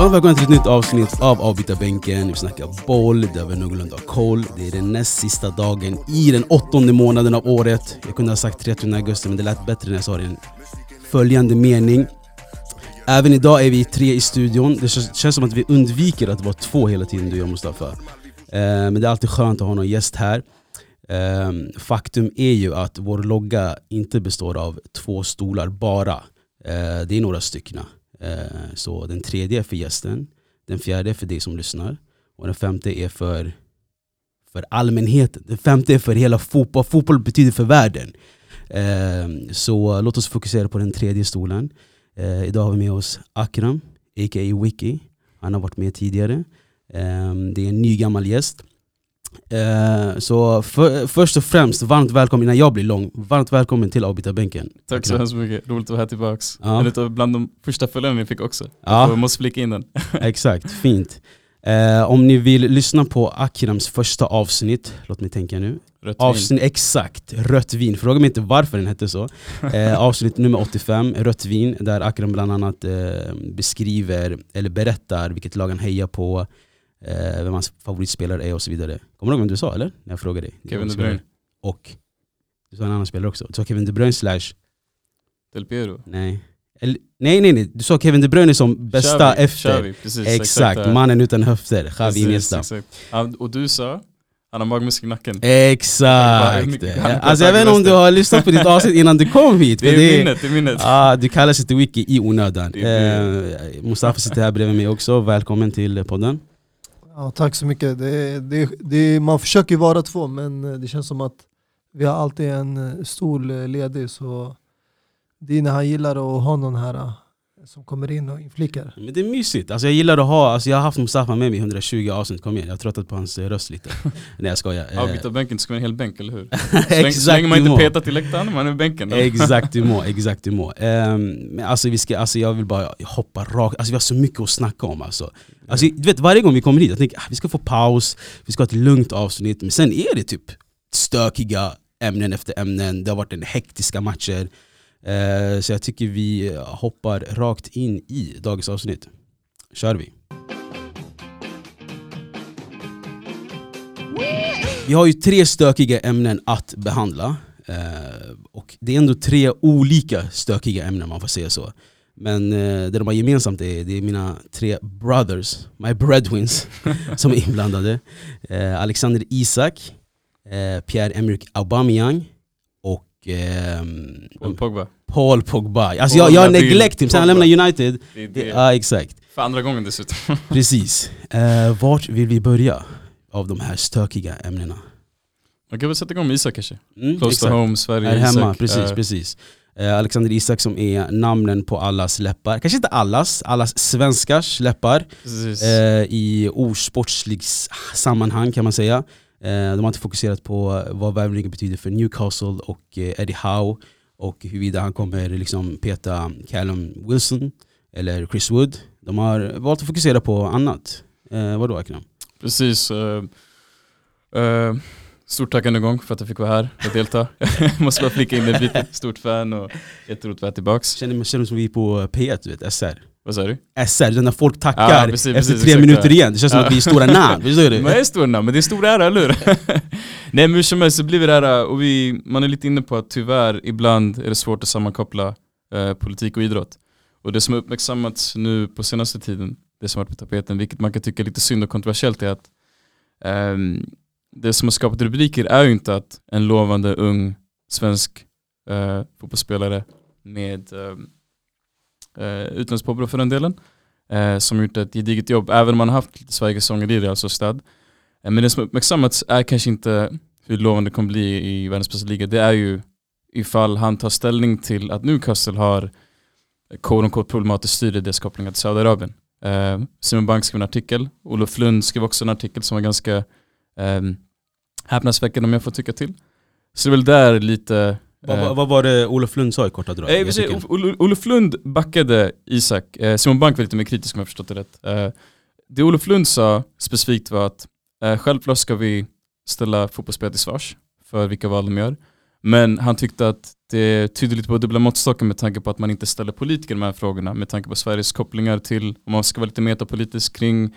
Och välkomna till ett nytt avsnitt av avbytarbänken. Vi snackar boll, där vi har någorlunda koll. Det är den näst sista dagen i den åttonde månaden av året. Jag kunde ha sagt 30 augusti men det lät bättre när jag sa det i en följande mening. Även idag är vi tre i studion. Det känns, som att vi undviker att vara två hela tiden, du och jag Mustafa. Eh, men det är alltid skönt att ha någon gäst här. Eh, faktum är ju att vår logga inte består av två stolar bara. Eh, det är några stycken. Eh, så den tredje är för gästen, den fjärde är för dig som lyssnar och den femte är för, för allmänheten. Den femte är för hela fotboll, fotboll betyder för världen. Eh, så låt oss fokusera på den tredje stolen. Eh, idag har vi med oss Akram, a.k.a. Wiki. Han har varit med tidigare. Ehm, det är en ny gammal gäst. Eh, så för, först och främst, varmt välkommen innan jag blir lång, varmt välkommen till avbytarbänken. Tack så hemskt mycket, roligt att vara här tillbaks. Ja. En av bland de första följarna vi fick också. Ja. Jag måste flika in den. Exakt, fint. Eh, om ni vill lyssna på Akrams första avsnitt, låt mig tänka nu. Rött avsnitt, Exakt, Rött vin. Fråga mig inte varför den hette så. Eh, avsnitt nummer 85, Rött vin, där Akram bland annat eh, beskriver, eller berättar vilket lag han hejar på, eh, vem hans favoritspelare är och så vidare. Kommer du ihåg vem du sa eller? När jag frågade dig. Kevin De Bruyne. Och du sa en annan spelare också. Du sa Kevin De Bruyne slash... Del Piero? Nej. Eller, nej nej nej, du sa Kevin De Bruyne som bästa Xavi, efter. Xavi, precis, exakt, exakt mannen utan höfter. Xavi Iniesta. och du sa? Han har magmuskel i nacken. Exakt! Alltså jag vet inte om du har lyssnat på ditt avsnitt innan du kom hit. Det är det, minnet, det är minnet. Ah, du kallar sig till Wiki i onödan. Eh, Mustafa sitter här bredvid mig också, välkommen till podden. Ja, tack så mycket. Det, det, det, man försöker vara två men eh, det känns som att vi har alltid en eh, stol eh, ledig så när han gillar att ha någon här som kommer in och inflikar. Men det är mysigt. Alltså jag gillar att ha, alltså jag har haft Mustafa med mig i 120 avsnitt, kom igen. Jag har tröttat på hans röst lite. Nej jag skojar. Ja, byta bänken ska vara en hel bänk, eller hur? Exakt så länge man inte petar till läktaren, man är bänken. exakt du må, exakt du må. Um, men alltså, vi ska, alltså jag vill bara hoppa rakt, alltså vi har så mycket att snacka om alltså. alltså du vet varje gång vi kommer hit, jag tänker ah, vi ska få paus, vi ska ha ett lugnt avsnitt, men sen är det typ stökiga ämnen efter ämnen, det har varit en hektiska matcher. Eh, så jag tycker vi hoppar rakt in i dagens avsnitt. Kör vi! Vi har ju tre stökiga ämnen att behandla. Eh, och det är ändå tre olika stökiga ämnen man får säga så. Men eh, det de har gemensamt är, det är mina tre brothers, my breadwins, som är inblandade. Eh, Alexander Isak, eh, Pierre-Emerick Aubameyang eh, Paul Pogba. Paul Pogba. Alltså jag, jag neglect him, sen han lämnade United. Det det. Ja exakt. För andra gången dessutom. Precis. Eh, vart vill vi börja av de här stökiga ämnena? Man kan väl sätta igång med Isak kanske? Mm, Close exakt. to home, Sverige, Här hemma, Isak. precis, uh. precis. Eh, Alexander Isak som är namnen på allas läppar, kanske inte allas, allas svenskars läppar eh, i osportslig sammanhang kan man säga. Eh, de har inte fokuserat på vad värvningen betyder för Newcastle och eh, Eddie Howe och huruvida han kommer liksom peta Callum Wilson eller Chris Wood. De har valt att fokusera på annat. Eh, vadå Akram? Precis. Uh, uh, stort tack än en gång för att jag fick vara här och delta. Måste bara flika in det, lite stort fan och jätteroligt att vara tillbaks. Känner mig som vi är på P1, du vet, SR. Vad sa du? SR, när folk tackar ja, precis, efter precis, tre exakt, minuter igen. Det känns som att vi är stora namn, förstår du? Man är stora namn, men det är stor ära, eller hur? Nej men hur som helst så blir det här, och vi, man är lite inne på att tyvärr ibland är det svårt att sammankoppla eh, politik och idrott. Och det som har uppmärksammats nu på senaste tiden, det som har varit på tapeten, vilket man kan tycka är lite synd och kontroversiellt, är att eh, det som har skapat rubriker är ju inte att en lovande ung svensk eh, fotbollsspelare med eh, eh, utländskt påbrå för den delen, eh, som gjort ett gediget jobb, även om man har haft lite Sverigesånger i Real alltså Sociedad. Eh, men det som uppmärksammats är kanske inte hur lovande det kommer bli i världens bästa liga, det är ju ifall han tar ställning till att Newcastle har eh, quote unquote problematiskt styre dess kopplingar till Saudiarabien. Eh, Simon Bank skrev en artikel, Olof Lund skrev också en artikel som var ganska eh, häpnadsväckande om jag får tycka till. Så det är väl där lite vad, vad, vad var det Olof Lund sa i korta drag? Eh, Olof Lund backade Isak, eh, Simon Bank var lite mer kritisk om jag förstått det rätt. Eh, det Olof Lund sa specifikt var att eh, självklart ska vi ställa fotbollsspelare till svars. för vilka val de gör. Men han tyckte att det tyder lite på dubbla måttstockar med tanke på att man inte ställer politiker de här frågorna med tanke på Sveriges kopplingar till, om man ska vara lite metapolitisk kring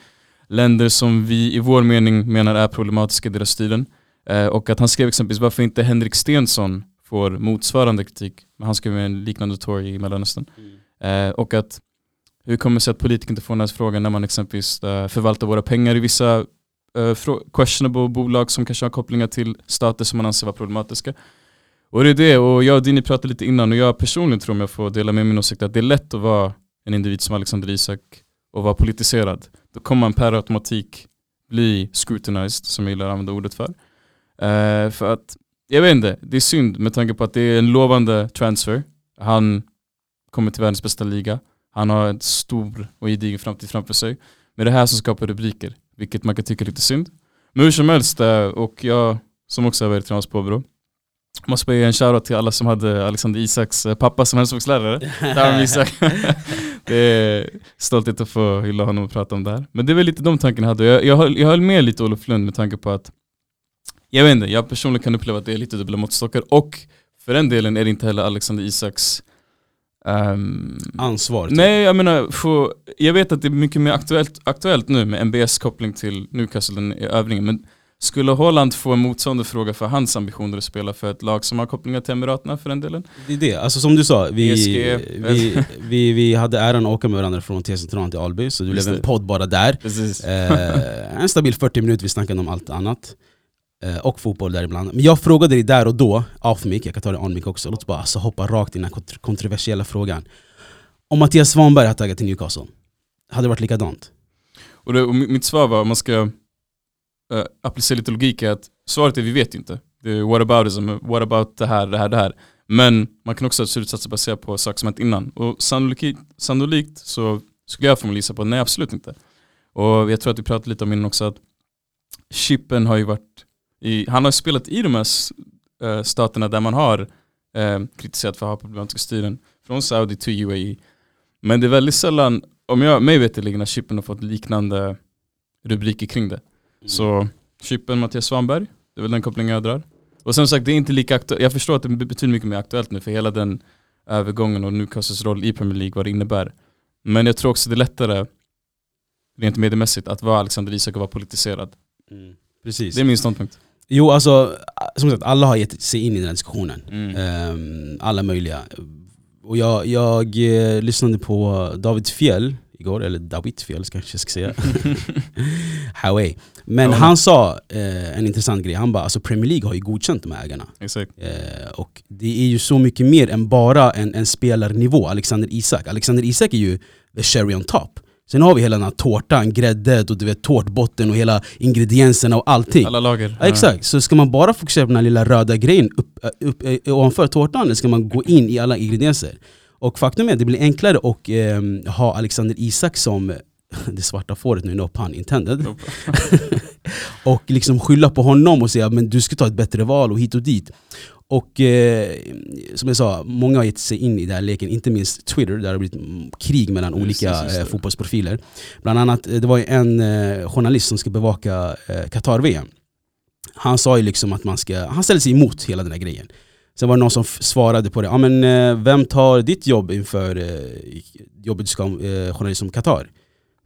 länder som vi i vår mening menar är problematiska i deras styren. Eh, och att han skrev exempelvis varför inte Henrik Stensson får motsvarande kritik. Han skrev en liknande tour i Mellanöstern. Eh, och att hur kommer det sig att politiker inte får den här frågan när man exempelvis eh, förvaltar våra pengar i vissa eh, questionable bolag som kanske har kopplingar till stater som man anser vara problematiska. Och det är det, och jag och Dini pratade lite innan och jag personligen tror om jag får dela med min åsikt att det är lätt att vara en individ som Alexander Isak och vara politiserad. Då kommer man per automatik bli scrutinized, som jag gillar att använda ordet för. Uh, för att, jag vet inte, det är synd med tanke på att det är en lovande transfer. Han kommer till världens bästa liga. Han har en stor och gedigen framtid framför sig. Men det här som skapar rubriker, vilket man kan tycka är lite synd. Men hur som helst, eh, och jag som också har varit på bro. Måste ge en shoutout till alla som hade Alexander Isaks eh, pappa som hälsovårdslärare. Isak. det är stolthet att få hylla honom och prata om det här. Men det är väl lite de tankarna jag hade. Jag, jag, höll, jag höll med lite Olof Lund med tanke på att jag vet inte, jag personligen kan uppleva att det är lite dubbla måttstockar och för den delen är det inte heller Alexander Isaks um, ansvar? Typ. Nej, jag menar, för, jag vet att det är mycket mer aktuellt, aktuellt nu med MBS koppling till Newcastle, den övningen, men skulle Holland få en motsvarande fråga för hans ambitioner att spela för ett lag som har kopplingar till Emiraterna för den delen? Det är det, alltså som du sa, vi, vi, vi, vi hade äran att åka med varandra från TC till Alby, så det blev en podd bara där. Eh, en stabil 40 minuter, vi snackade om allt annat. Eh, och fotboll där ibland. Men jag frågade dig där och då, off mic, jag kan ta det on mic också, låt oss bara alltså, hoppa rakt in i den här kontroversiella frågan. Om Mattias Svanberg hade tagit till Newcastle, hade det varit likadant? Och, det, och mitt svar var, om man ska uh, applicera lite logik, är att svaret är vi vet ju inte. Det är what aboutism, what about det här, det här, det här. Men man kan också ha slutsatser baserat på saker som hänt innan. Och sannolikt, sannolikt så skulle jag förmodligen gissa på nej absolut inte. Och jag tror att vi pratade lite om innan också att chippen har ju varit i, han har spelat i de här äh, staterna där man har äh, kritiserat för att ha problematiska styren. Från Saudi till UAE. Men det är väldigt sällan, om jag mig veterligen, att Chippen har fått liknande rubriker kring det. Mm. Så Chippen Mattias Svanberg, det är väl den kopplingen jag drar. Och som sagt, det är inte lika aktuellt. Jag förstår att det betyder mycket mer aktuellt nu för hela den övergången och Newcastles roll i Premier League, vad det innebär. Men jag tror också det är lättare, rent mediemässigt, att vara Alexander Isak och vara politiserad. Mm. Precis. Det är min ståndpunkt. Jo alltså, som sagt alla har gett sig in i den här diskussionen. Mm. Um, alla möjliga. Och jag, jag eh, lyssnade på David Fjell igår, eller David Fjell kanske jag ska säga. Highway. Men ja, han sa eh, en intressant grej, han bara alltså Premier League har ju godkänt de här ägarna. Exakt. Eh, och det är ju så mycket mer än bara en, en spelarnivå, Alexander Isak. Alexander Isak är ju the cherry on top. Sen har vi hela den här tårtan, grädde, och du vet, tårtbotten och hela ingredienserna och allting. Alla lager. Ja, exakt, så ska man bara fokusera på den här lilla röda grejen upp, upp, upp, ovanför tårtan eller ska man gå in i alla ingredienser. Och faktum är att det blir enklare att eh, ha Alexander Isak som det svarta fåret nu, no pun intended. och liksom skylla på honom och säga men du ska ta ett bättre val och hit och dit. Och eh, som jag sa, många har gett sig in i den här leken, inte minst Twitter där det har blivit krig mellan olika eh, fotbollsprofiler. Bland annat, eh, det var en eh, journalist som ska bevaka eh, Qatar-VM. Han sa ju liksom att man ska, han ställde sig emot hela den här grejen. Sen var det någon som svarade på det, ja, men, vem tar ditt jobb inför jobbet du ska eh, journalist som Qatar?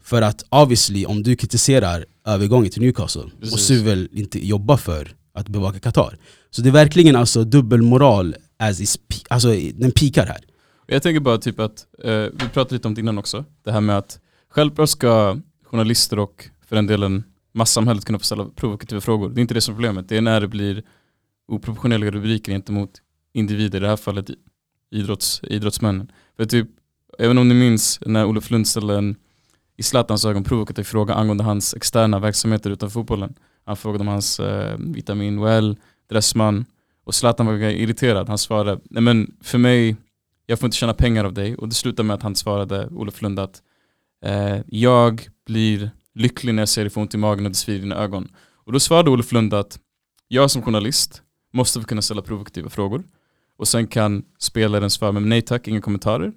För att obviously, om du kritiserar övergången till Newcastle, Precis. måste du väl inte jobba för att bevaka Qatar. Så det är verkligen alltså dubbelmoral, as is, alltså, den pikar här. Jag tänker bara typ att, eh, vi pratade lite om det innan också, det här med att självklart ska journalister och för den delen massamhället kunna få ställa provokativa frågor. Det är inte det som är problemet, det är när det blir oproportionerliga rubriker gentemot individer, i det här fallet idrotts, idrottsmännen. För typ, även om ni minns när Olof Lund ställde en i Zlatans ögon provokativ fråga angående hans externa verksamheter utanför fotbollen. Han frågade om hans eh, vitamin well, Dressman och Zlatan var irriterad. Han svarade, nej men för mig, jag får inte tjäna pengar av dig. Och det slutade med att han svarade, Olof Lund, att eh, jag blir lycklig när jag ser dig få ont i magen och det svider i dina ögon. Och då svarade Olof Lund att jag som journalist måste få kunna ställa provokativa frågor. Och sen kan spelaren svara med nej tack, inga kommentarer.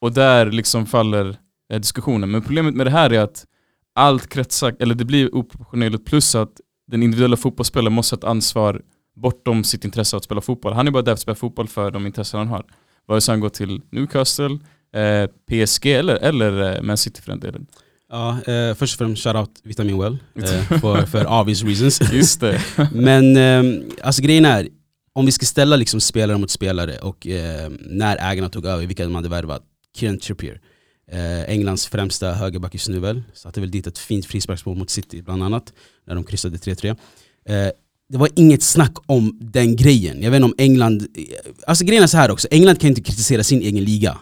Och där liksom faller eh, diskussionen. Men problemet med det här är att allt kretsar, eller det blir oproportionerligt plus att den individuella fotbollsspelaren måste ha ett ansvar bortom sitt intresse av att spela fotboll. Han är bara där för att spela fotboll för de intressen han har. Vare sig han går till Newcastle, eh, PSG eller, eller eh, Man City för den delen. Ja, eh, först och främst shoutout Vitamin Well, eh, för, för obvious reasons. Just det. Men eh, alltså grejen är, om vi ska ställa liksom spelare mot spelare och eh, när ägarna tog över, vilka de hade värvat. Kieran Trippier, eh, Englands främsta högerback just nu väl. Satte väl dit ett fint frisparksmål mot City bland annat, när de kryssade 3-3. Eh, det var inget snack om den grejen. Jag vet inte om England... Alltså grejen är så här också, England kan inte kritisera sin egen liga.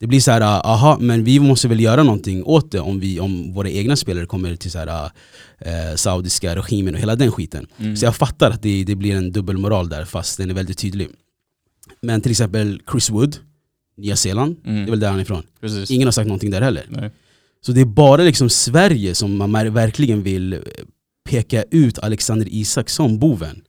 Det blir så här, aha, men vi måste väl göra någonting åt det om, vi, om våra egna spelare kommer till så här, eh, saudiska regimen och hela den skiten. Mm. Så jag fattar att det, det blir en dubbelmoral där fast den är väldigt tydlig. Men till exempel Chris Wood, Nya Zeeland, Mm. det är väl där han är ifrån. Precis. Ingen har sagt någonting där heller. Nej. Så det är bara liksom Sverige som man verkligen vill eh, peka ut Alexander Isak som boven.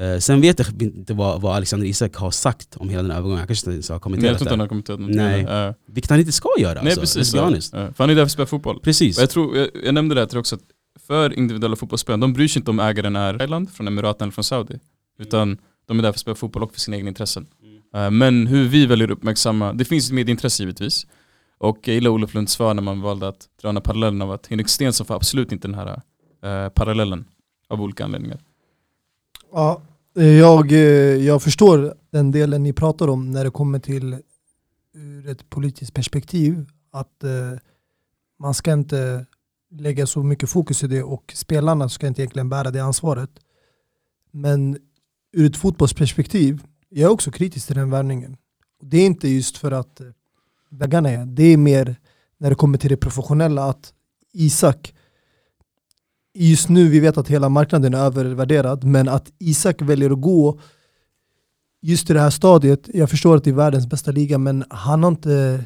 Eh, sen vet jag inte vad, vad Alexander Isak har sagt om hela den här övergången, han kanske inte har Men jag kommenterat tror inte han har kommenterat någonting. Nej. Ja. Vilket han inte ska göra Nej alltså, precis. Ja. honest. Ja. För han är där för att spela fotboll. Precis. Och jag, tror, jag, jag nämnde det här också, att för individuella fotbollsspelare, de bryr sig inte om ägaren är Thailand, från Emiraten eller från Saudi. Utan de är där för att spela fotboll och för sina egna intressen. Eh, Men hur vi väljer uppmärksamma, det finns ett medieintresse givetvis. Och jag gillar Olof Lunds svar när man valde att dra den här parallellen av att Henrik Stenson får absolut inte den här eh, parallellen av olika anledningar. Ja, eh, jag, eh, jag förstår den delen ni pratar om när det kommer till ur ett politiskt perspektiv. Att eh, man ska inte lägga så mycket fokus i det och spelarna ska inte egentligen bära det ansvaret. Men ur ett fotbollsperspektiv, jag är också kritisk till den värvningen. Det är inte just för att eh, väggarna är, det är mer när det kommer till det professionella att Isak just nu, vi vet att hela marknaden är övervärderad, men att Isak väljer att gå just till det här stadiet, jag förstår att det är världens bästa liga, men han har inte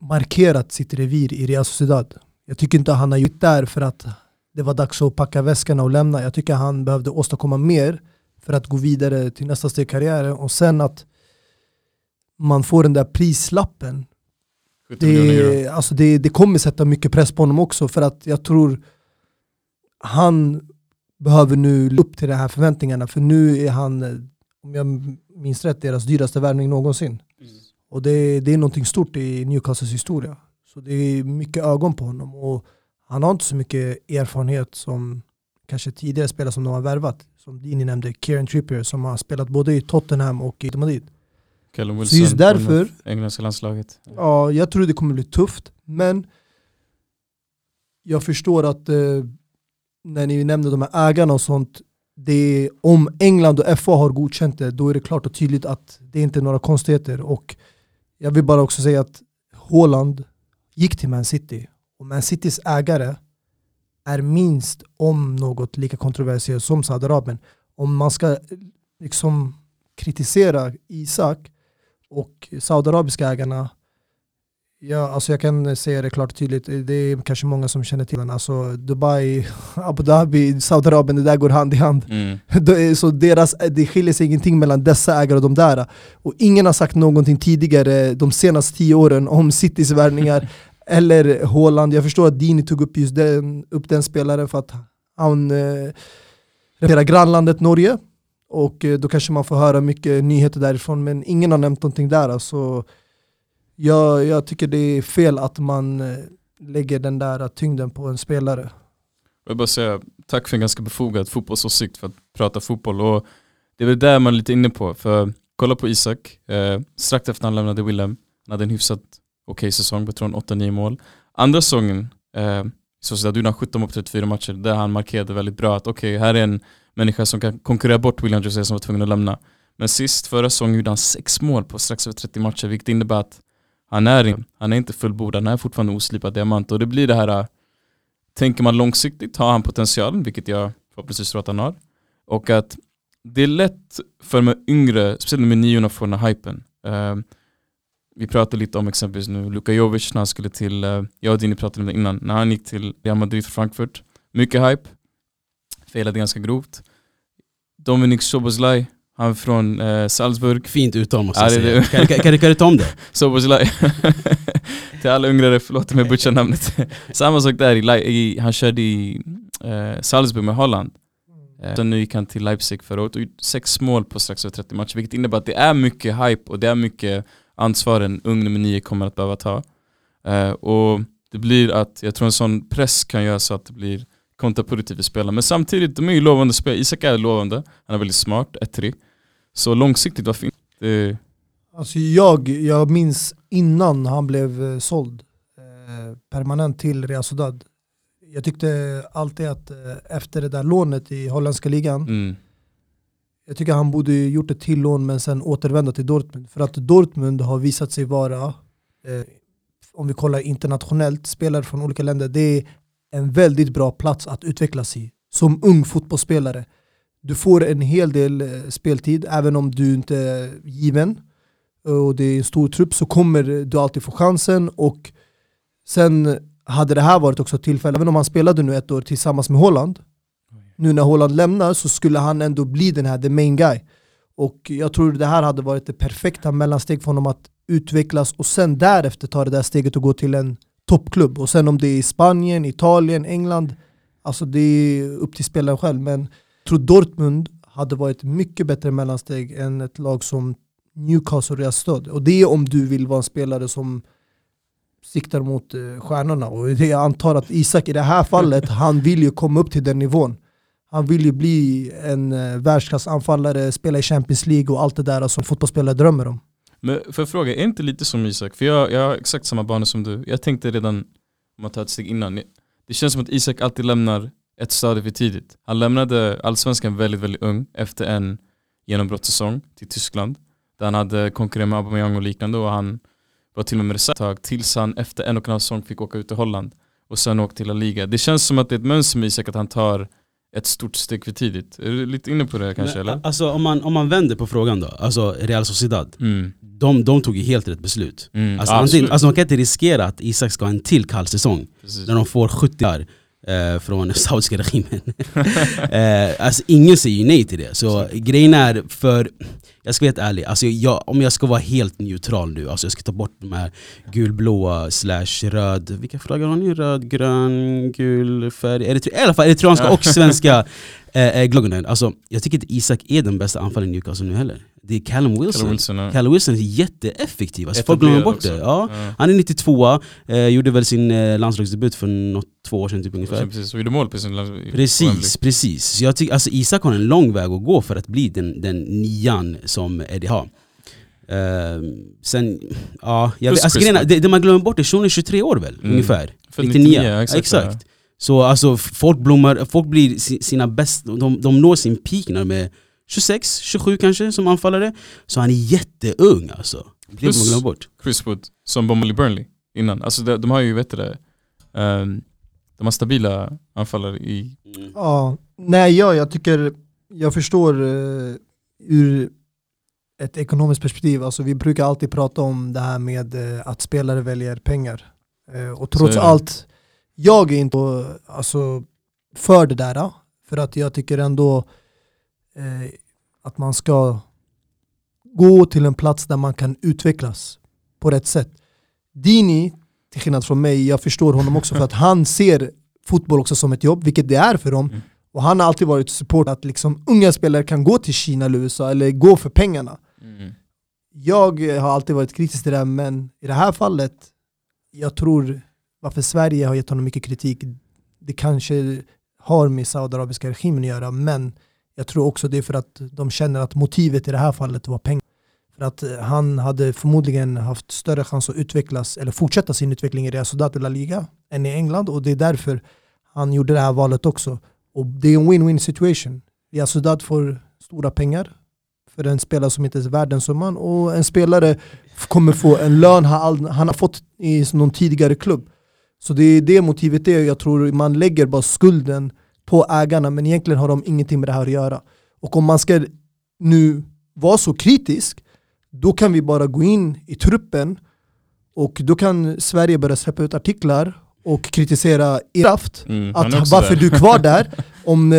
markerat sitt revir i Real Sociedad. Jag tycker inte han har gjort där för att det var dags att packa väskorna och lämna. Jag tycker han behövde åstadkomma mer för att gå vidare till nästa steg i karriären och sen att man får den där prislappen 70 miljoner euro. det, alltså det, det kommer sätta mycket press på honom också för att jag tror han behöver nu upp till de här förväntningarna för nu är han, om jag minns rätt, deras dyraste värvning någonsin. Och det, det är någonting stort i Newcastles historia. Så det är mycket ögon på honom och han har inte så mycket erfarenhet som kanske tidigare spelare som de har värvat. Som Dini nämnde, Kieran Trippier som har spelat både i Tottenham och i Madrid. Callum Så Wilson, just därför, engelska landslaget. Ja, jag tror det kommer bli tufft, men jag förstår att eh, när ni nämnde de här ägarna och sånt, det är, om England och FA har godkänt det, då är det klart och tydligt att det inte är några konstigheter. Och jag vill bara också säga att Haaland gick till Man City, och Man Citys ägare är minst om något lika kontroversiellt som Saudiarabien. Om man ska liksom kritisera Isak och saudiarabiska ägarna Ja, alltså jag kan säga det klart och tydligt, det är kanske många som känner till den. Alltså Dubai, Abu Dhabi, Saudiarabien, det där går hand i hand. Mm. Så deras, det skiljer sig ingenting mellan dessa ägare och de där. Och ingen har sagt någonting tidigare de senaste tio åren om Citys värvningar eller Haaland. Jag förstår att Dini tog upp just den, upp den spelaren för att han eh, representerar grannlandet Norge. Och eh, då kanske man får höra mycket nyheter därifrån, men ingen har nämnt någonting där. Alltså, jag, jag tycker det är fel att man eh, lägger den där tyngden på en spelare. Jag vill bara säga tack för en ganska befogad fotbollsåsikt för att prata fotboll. Och det är väl där man är lite inne på. För kolla på Isak, eh, strax efter han lämnade Willem, han hade en hyfsat okej säsong, jag tror han 8-9 mål. Andra säsongen, eh, så att du gjorde 17 mål på 34 matcher, där han markerade väldigt bra att okej, här är en människa som kan konkurrera bort William José som var tvungen att lämna. Men sist, förra säsongen, gjorde han 6 mål på strax över 30 matcher, vilket innebär att han är, han är inte fullbordad, han är fortfarande oslipad diamant. Och det blir det här eh, Tänker man långsiktigt har han potential, vilket jag förhoppningsvis tror att han har. Och att det är lätt för de yngre, speciellt med niorna, att få den här hypen. Eh, vi pratade lite om exempelvis nu Luka Jovic när han skulle till, uh, jag och Dini pratade om det innan, när han gick till Real Madrid för Frankfurt. Mycket hype, felade ganska grovt. Dominik Soboslaj, han är från eh, Salzburg. Fint uttal måste Ja, jag det är säga. Kan, kan, kan, du- kan du ta om det? Soboslaj. Till alla ungrare, förlåt om jag butchar namnet. Samma sak där, i, i, han körde i eh, Salzburg med Holland. Eh, Sen nu gick han till Leipzig förra året och gjort sex mål på strax över 30 matcher vilket innebär att det är mycket hype och det är mycket ansvar en ung nummer 9 kommer att behöva ta. Eh, och det blir att, jag tror en sån press kan göra så att det blir kontraproduktivt att spela. Men samtidigt, de är ju lovande spel. Isak är lovande, han är väldigt smart, ettrig. Så långsiktigt, inte? Det... Alltså jag, jag minns innan han blev eh, såld eh, permanent till Real Sociedad. Jag tyckte alltid att eh, efter det där lånet i holländska ligan, Mm. jag tycker han borde gjort ett till lån men sen återvända till Dortmund. För att Dortmund har visat sig vara, eh, om vi kollar internationellt, spelare från olika länder, det är en väldigt bra plats att utvecklas i. Som ung fotbollsspelare. Du får en hel del eh, speltid, även om du inte är given. Och det är en stor trupp så kommer du alltid få chansen. Och sen hade det här varit också ett tillfälle, även om han spelade nu ett år tillsammans med Holland, nu när Holland lämnar så skulle han ändå bli den här the main guy. Och jag tror det här hade varit det perfekta mellansteg för honom att utvecklas och sen därefter ta det där steget och gå till en toppklubb. Och sen om det är i Spanien, Italien, England, alltså det är upp till spelaren själv. Men tror Dortmund hade varit mycket bättre mellansteg än ett lag som Newcastle och Real Sociedad. Och det är om du vill vara en spelare som siktar mot eh, stjärnorna. Och det jag antar att Isak i det här fallet, han vill ju komma upp till den nivån. Han vill ju bli en eh, världsklassanfallare, spela i Champions League och allt det där som fotbollsspelare drömmer om. Men för jag fråga, är inte lite som Isak? För jag, jag har exakt samma banor som du. Jag tänkte redan, om man tar ett steg innan, det känns som att Isak alltid lämnar ett stadie för tidigt. Han lämnade allsvenskan väldigt, väldigt ung efter en genombrottssäsong till Tyskland. Där han hade konkurrerat med Aubameyang och liknande och han var till och med reserv tills han efter en och en halv säsong fick åka ut till Holland och sen åkte till La Liga. Det känns som att det är ett mönster med Isak att han tar ett stort steg för tidigt. Är du lite inne på det kanske Men, eller? Alltså om man, om man vänder på frågan då, alltså Real Sociedad, Mm. de, de tog ju helt rätt beslut. Mm. Alltså, antingen, alltså man kan inte riskera att Isak ska ha en till kall säsong Precis. när de får 70 år eh, från saudiska regimen. eh, alltså ingen säger nej till det. Så grejen är, för jag ska vara helt ärlig, alltså jag, om jag ska vara helt neutral nu, alltså jag ska ta bort de här gulblåa slash röd, vilka flaggor har ni? Röd, grön, gul färg? Eritre, I alla fall eritreanska och svenska eh, eh, gloggarna. Alltså, jag tycker inte Isak är den bästa anfallaren i Newcastle nu heller. Det är Callum Wilson. Callum Wilson, ja. Callum Wilson är jätteeffektiv, alltså, folk glömmer bort det. också. Ja. Ja. Han är 92 eh, gjorde väl sin eh, landslagsdebut för något, två år sedan typ ungefär. Precis, och gjorde mål på sin land- i Wembley. Precis, precis. Så jag tycker, alltså Isak har en lång väg att gå för att bli den, den nian som Eddie har. Ehm, sen, ja, jag Plus vet, alltså, Wood. det, det man glömmer bort är shunon är 23 år väl, Mm. ungefär? Född 99, 99, ja, exakt, exakt. Så alltså folk blommar, folk blir si- sina bäst, de, de når sin peak när de är 26, 27 kanske som anfallare. Så han är jätteung alltså. Det får man Plus- glömma bort. Chris Wood, som bombade i Burnley innan. Alltså de, de har ju, vet du det, ehm, de har stabila anfallare i... Ja, nej ja, jag tycker, jag förstår uh, ur ett ekonomiskt perspektiv, alltså vi brukar alltid prata om det här med eh, att spelare väljer pengar. Eh, och trots Så allt, jag är inte alltså, för det där, eh, för att jag tycker ändå eh, att man ska gå till en plats där man kan utvecklas på rätt sätt. Dini, till skillnad från mig, jag förstår honom också för att han ser fotboll också som ett jobb, vilket det är för dem. Mm. Och han har alltid varit support att liksom unga spelare kan gå till Kina eller USA eller gå för pengarna. Mm. Jag har alltid varit kritisk till det här, men i det här fallet, jag tror varför Sverige har gett honom mycket kritik, det kanske har med saudiarabiska regimen att göra, men jag tror också det är för att de känner att motivet i det här fallet var pengar. För att eh, han hade förmodligen haft större chans att utvecklas, eller fortsätta sin utveckling i Real Sociedad och La Liga, än i England, och det är därför han gjorde det här valet också. Och det är en win-win situation. Real Sociedad får stora pengar, för en spelare som inte är värd den summan och en spelare kommer få en lön han, han har fått i någon tidigare klubb. Så det är det motivet är, jag tror man lägger bara skulden på ägarna men egentligen har de ingenting med det här att göra. Och om man ska nu vara så kritisk, då kan vi bara gå in i truppen och då kan Sverige börja släppa ut artiklar och kritisera er kraft Mm, är att varför där. du är kvar där, om eh,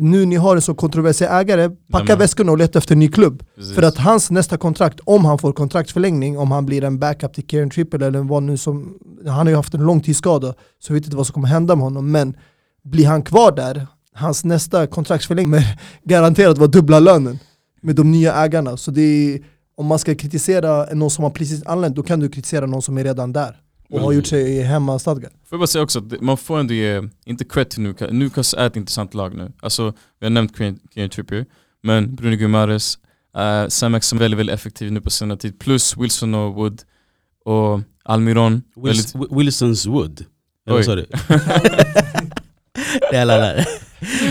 nu ni har en så kontroversiell ägare, packa väskorna och leta efter en ny klubb. Precis. För att hans nästa kontrakt, om han får kontraktsförlängning, om han blir en backup till Kieran Triple eller vad nu som, han har ju haft en långtidsskada, så vet inte vad som kommer hända med honom, men blir han kvar där, hans nästa kontraktsförlängning kommer garanterat vara dubbla lönen med de nya ägarna. Så det är, om man ska kritisera någon som har precis anlänt, då kan du kritisera någon som är redan där och har gjort sig hemmastadgad. Får jag bara säga också, att man får ändå ge, inte cred till Newcastle, Newcastle är ett intressant lag nu. Alltså, vi har nämnt Kieran Trippier, men Bruno Guimaraes, uh, Sam Exum är väldigt, väldigt effektiv nu på senare tid, plus Wilson och Wood och Almiron. Wils, väldigt, Wilsons Wood. Eller sa du? det är alla där.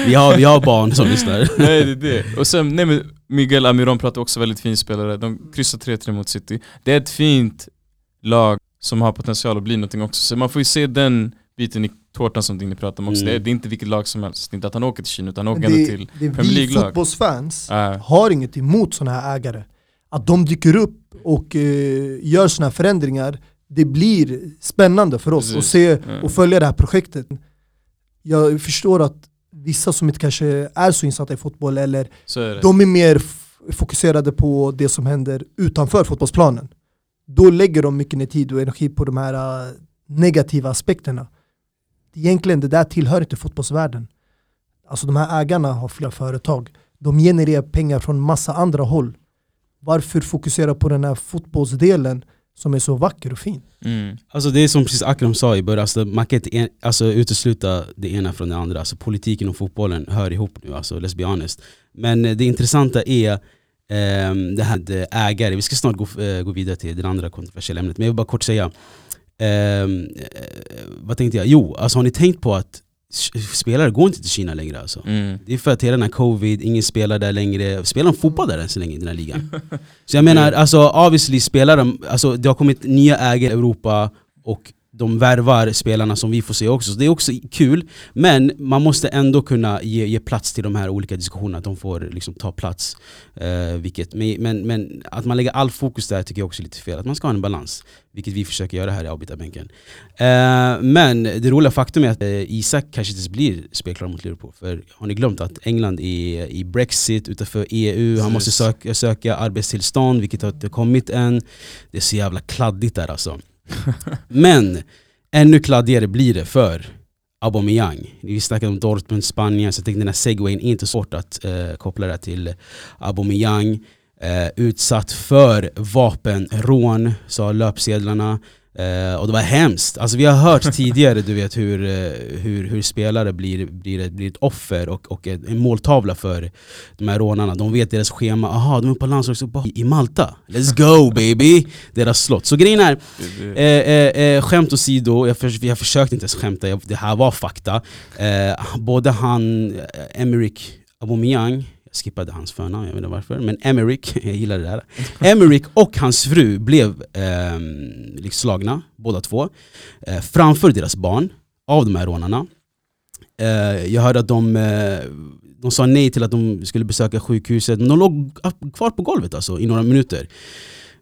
Vi har, vi har barn som lyssnar. nej det är det. Och sen, nej men Miguel Almiron pratar också väldigt fin spelare, de kryssar 3-3 mot City. Det är ett fint lag som har potential att bli någonting också, så man får ju se den biten i tårtan som ni pratar om också. Mm. Det, är, det är inte vilket lag som helst, det är inte att han åker till Kina utan han åker ändå det, till det är Premier vi League-lag. fotbollsfans Äh, har inget emot sådana här ägare. Att de dyker upp och eh, gör sådana här förändringar, det blir spännande för oss Precis. att se och följa det här projektet. Jag förstår att vissa som inte kanske är så insatta i fotboll eller är de är mer fokuserade på det som händer utanför fotbollsplanen. Då lägger de mycket ner tid och energi på de här äh, negativa aspekterna. Egentligen det där tillhör inte fotbollsvärlden. Alltså de här ägarna har flera företag. De genererar pengar från massa andra håll. Varför fokusera på den här fotbollsdelen som är så vacker och fin? Mm. Alltså det är som precis Akram sa i början, alltså man kan inte en, alltså utesluta det ena från det andra. Alltså politiken och fotbollen hör ihop nu, alltså let's be honest. Men eh, det intressanta är det här med ägare, vi ska snart gå, eh, gå vidare till det andra kontroversiella ämnet. Men jag vill bara kort säga, ehm, eh, vad tänkte jag? Jo, alltså har ni tänkt på att spelare går inte till Kina längre alltså? Mm. Det är för att hela den här covid, ingen spelar där längre. Spelar de fotboll där än så länge i den här ligan? Så jag menar, alltså obviously spelar de, alltså det har kommit nya ägare i Europa och de värvar spelarna som vi får se också, så det är också kul. Men man måste ändå kunna ge, ge plats till de här olika diskussionerna, att de får liksom ta plats. Eh, vilket, men, men, men att man lägger all fokus där tycker jag också är lite fel, att man ska ha en balans. Vilket vi försöker göra här i avbytarbänken. Eh, men det roliga faktum är att eh, Isak kanske inte blir spelklar mot Liverpool. För har ni glömt att England är i Brexit, utanför EU, han måste söka, söka arbetstillstånd vilket har inte kommit än. Det är så jävla kladdigt där alltså. Men ännu kladdigare blir det för Aubameyang. Vi snackade om Dortmund, Spanien, så jag tänkte den här segwayen är inte svårt att eh, koppla det till Aubameyang. Eh, utsatt för vapenrån, sa löpsedlarna. Eh, och det var hemskt. Alltså vi har hört tidigare du vet, hur, eh, hur, hur spelare blir, blir, ett, blir ett offer och, och en en måltavla för de här rånarna. De vet deras schema, aha de är på landslagsuppehåll i Malta. Let's go baby! Deras slott. Så grejen är, Eh, eh, eh skämt åsido, jag, för, jag försökte inte ens skämta, jag, det här var fakta. Eh, både han, Emerick Aubameyang, skippade hans förnamn, jag vet inte varför, men Emerick, jag gillar det där. Emerick och hans fru blev eh, liksom slagna, båda två, eh, framför deras barn, av de här rånarna. Eh, jag hörde att de, eh, de sa nej till att de skulle besöka sjukhuset, men de låg kvar på golvet alltså, i några minuter.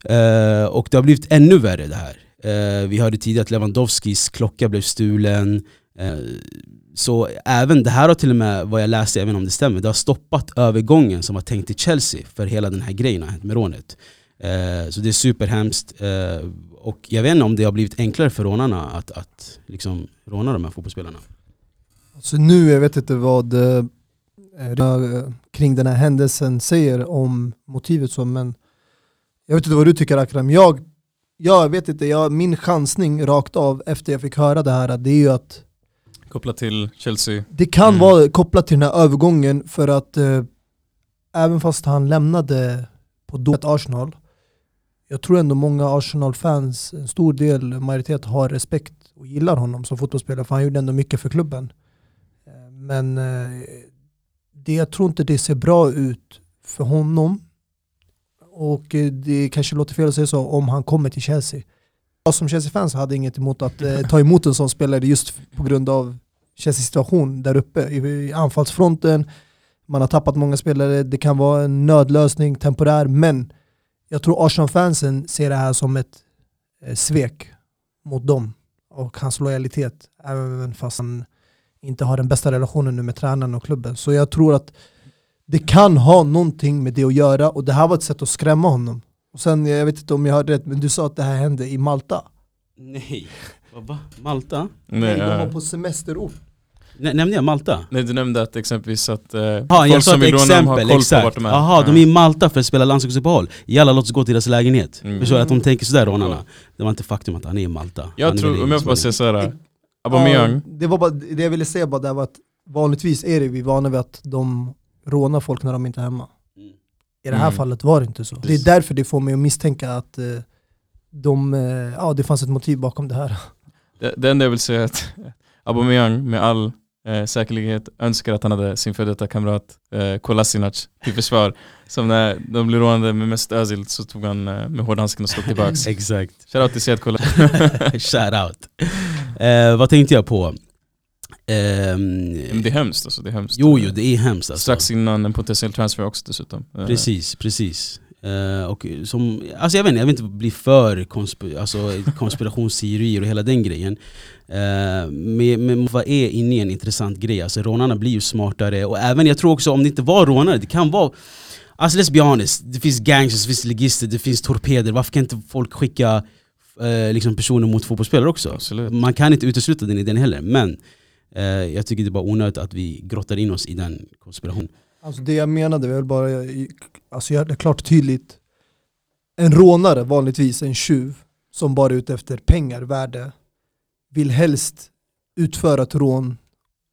Eh, och det har blivit ännu värre det här. Eh, vi hörde tidigare att Lewandowskis klocka blev stulen. Eh, så även det här har till och med, vad jag läste, även om det stämmer, det har stoppat övergången som var tänkt till Chelsea för hela den här grejen har hänt med rånet. Eh, så det är superhemskt. Eh, och jag vet inte om det har blivit enklare för rånarna att, att liksom råna de här fotbollsspelarna. Så nu, jag vet inte vad eh, eh kring den här händelsen säger om motivet så, men jag vet inte vad du tycker Akram. Jag, jag vet inte, jag, min chansning rakt av efter jag fick höra det här, det är ju att Kopplat till Chelsea. det kan Mm. vara kopplat till den här övergången för att eh, även fast han lämnade på dopet Arsenal, jag tror ändå många Arsenal-fans, en stor del, majoritet har respekt och gillar honom som fotbollsspelare för han gjorde ändå mycket för klubben. Eh, Men eh, det, jag tror inte det ser bra ut för honom och eh, det kanske låter fel att säga så om han kommer till Chelsea. Jag som Chelsea-fans hade inget emot att eh, ta emot en sån spelare just på grund av Chelseas situation där uppe i, i anfallsfronten. Man har tappat många spelare, det kan vara en nödlösning, temporär, men jag tror Arsenal-fansen ser det här som ett eh, svek mot dem och hans lojalitet, även fast han inte har den bästa relationen nu med tränaren och klubben. Så jag tror att det kan ha någonting med det att göra och det här var ett sätt att skrämma honom. Och sen, jag vet inte om jag hörde rätt, men du sa att det här hände i Malta. Nej, va? Malta? Nej, Nej, de var äh, på semesterort. Nä- Nämnde jag Malta? Nej du nämnde att exempelvis att eh, Ja, folk som vill råna dem har koll på exakt. vart de är. Jaha, de är i Malta för att spela landslagsuppehåll. Jalla låt oss gå till deras lägenhet. Mm. Förstår du? Att de tänker sådär rånarna. Det var inte faktum att han är i Malta. Han Jag är tror, om jag får bara säga såhär, Aubameyang, Ja, det, var bara, det jag ville säga bara där var att vanligtvis är det vi vana vid att de rånar folk när de inte är hemma. Mm. I det här Mm. fallet var det inte så. Det är därför det får mig att misstänka att eh, de, eh, ja, det fanns ett motiv bakom det här. Det, det enda jag vill säga är att Aubameyang med all eh, säkerhet önskar att han hade sin före detta kamrat eh, Kolasinac till försvar. Som när de blev rånade med mest Özil så tog han eh, med hårdhandsken och slog tillbaks. Exakt. Shoutout till Sead Kolasinac. Shout out. Eh, vad tänkte jag på? Men det är hemskt alltså, det är hemskt. jo, jo, det är hemskt alltså. Strax innan en potentiell transfer också dessutom. Eh, Precis, precis. Eh, och som, alltså jag, vet inte, jag vill inte bli för konsp alltså, konspirationsteorier och hela den grejen. Uh, men, men vad är inne i en intressant grej? Alltså rånarna blir ju smartare och även jag tror också om det inte var rånare, det kan vara Alltså let's be honest, det finns gangsters, det finns legister, det finns torpeder, varför kan inte folk skicka eh, liksom personer mot fotbollsspelare också? Absolut. Man kan inte utesluta den idén heller, men jag tycker det är bara onödigt att vi grottar in oss i den konspirationen. Alltså det jag menade, jag vill bara alltså göra det klart och tydligt. En rånare, vanligtvis en tjuv, som bara är ute efter pengar, värde, vill helst utföra ett rån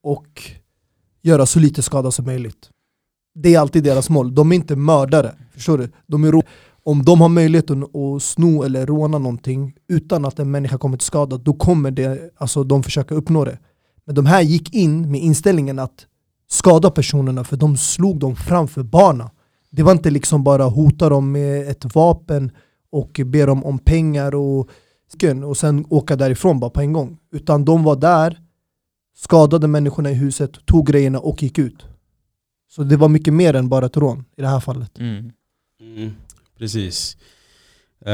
och göra så lite skada som möjligt. Det är alltid deras mål. De är inte mördare, förstår du? De är om de har möjligheten att, att sno eller råna någonting utan att en människa kommer till skada, då kommer det, alltså de försöka uppnå det. Men de här gick in med inställningen att skada personerna för de slog dem framför barnen. Det var inte liksom bara hota dem med ett vapen och be dem om pengar och, och sen åka därifrån bara på en gång. Utan de var där, skadade människorna i huset, tog grejerna och gick ut. Så det var mycket mer än bara ett rån i det här fallet. Mm. Mm, precis. Eh,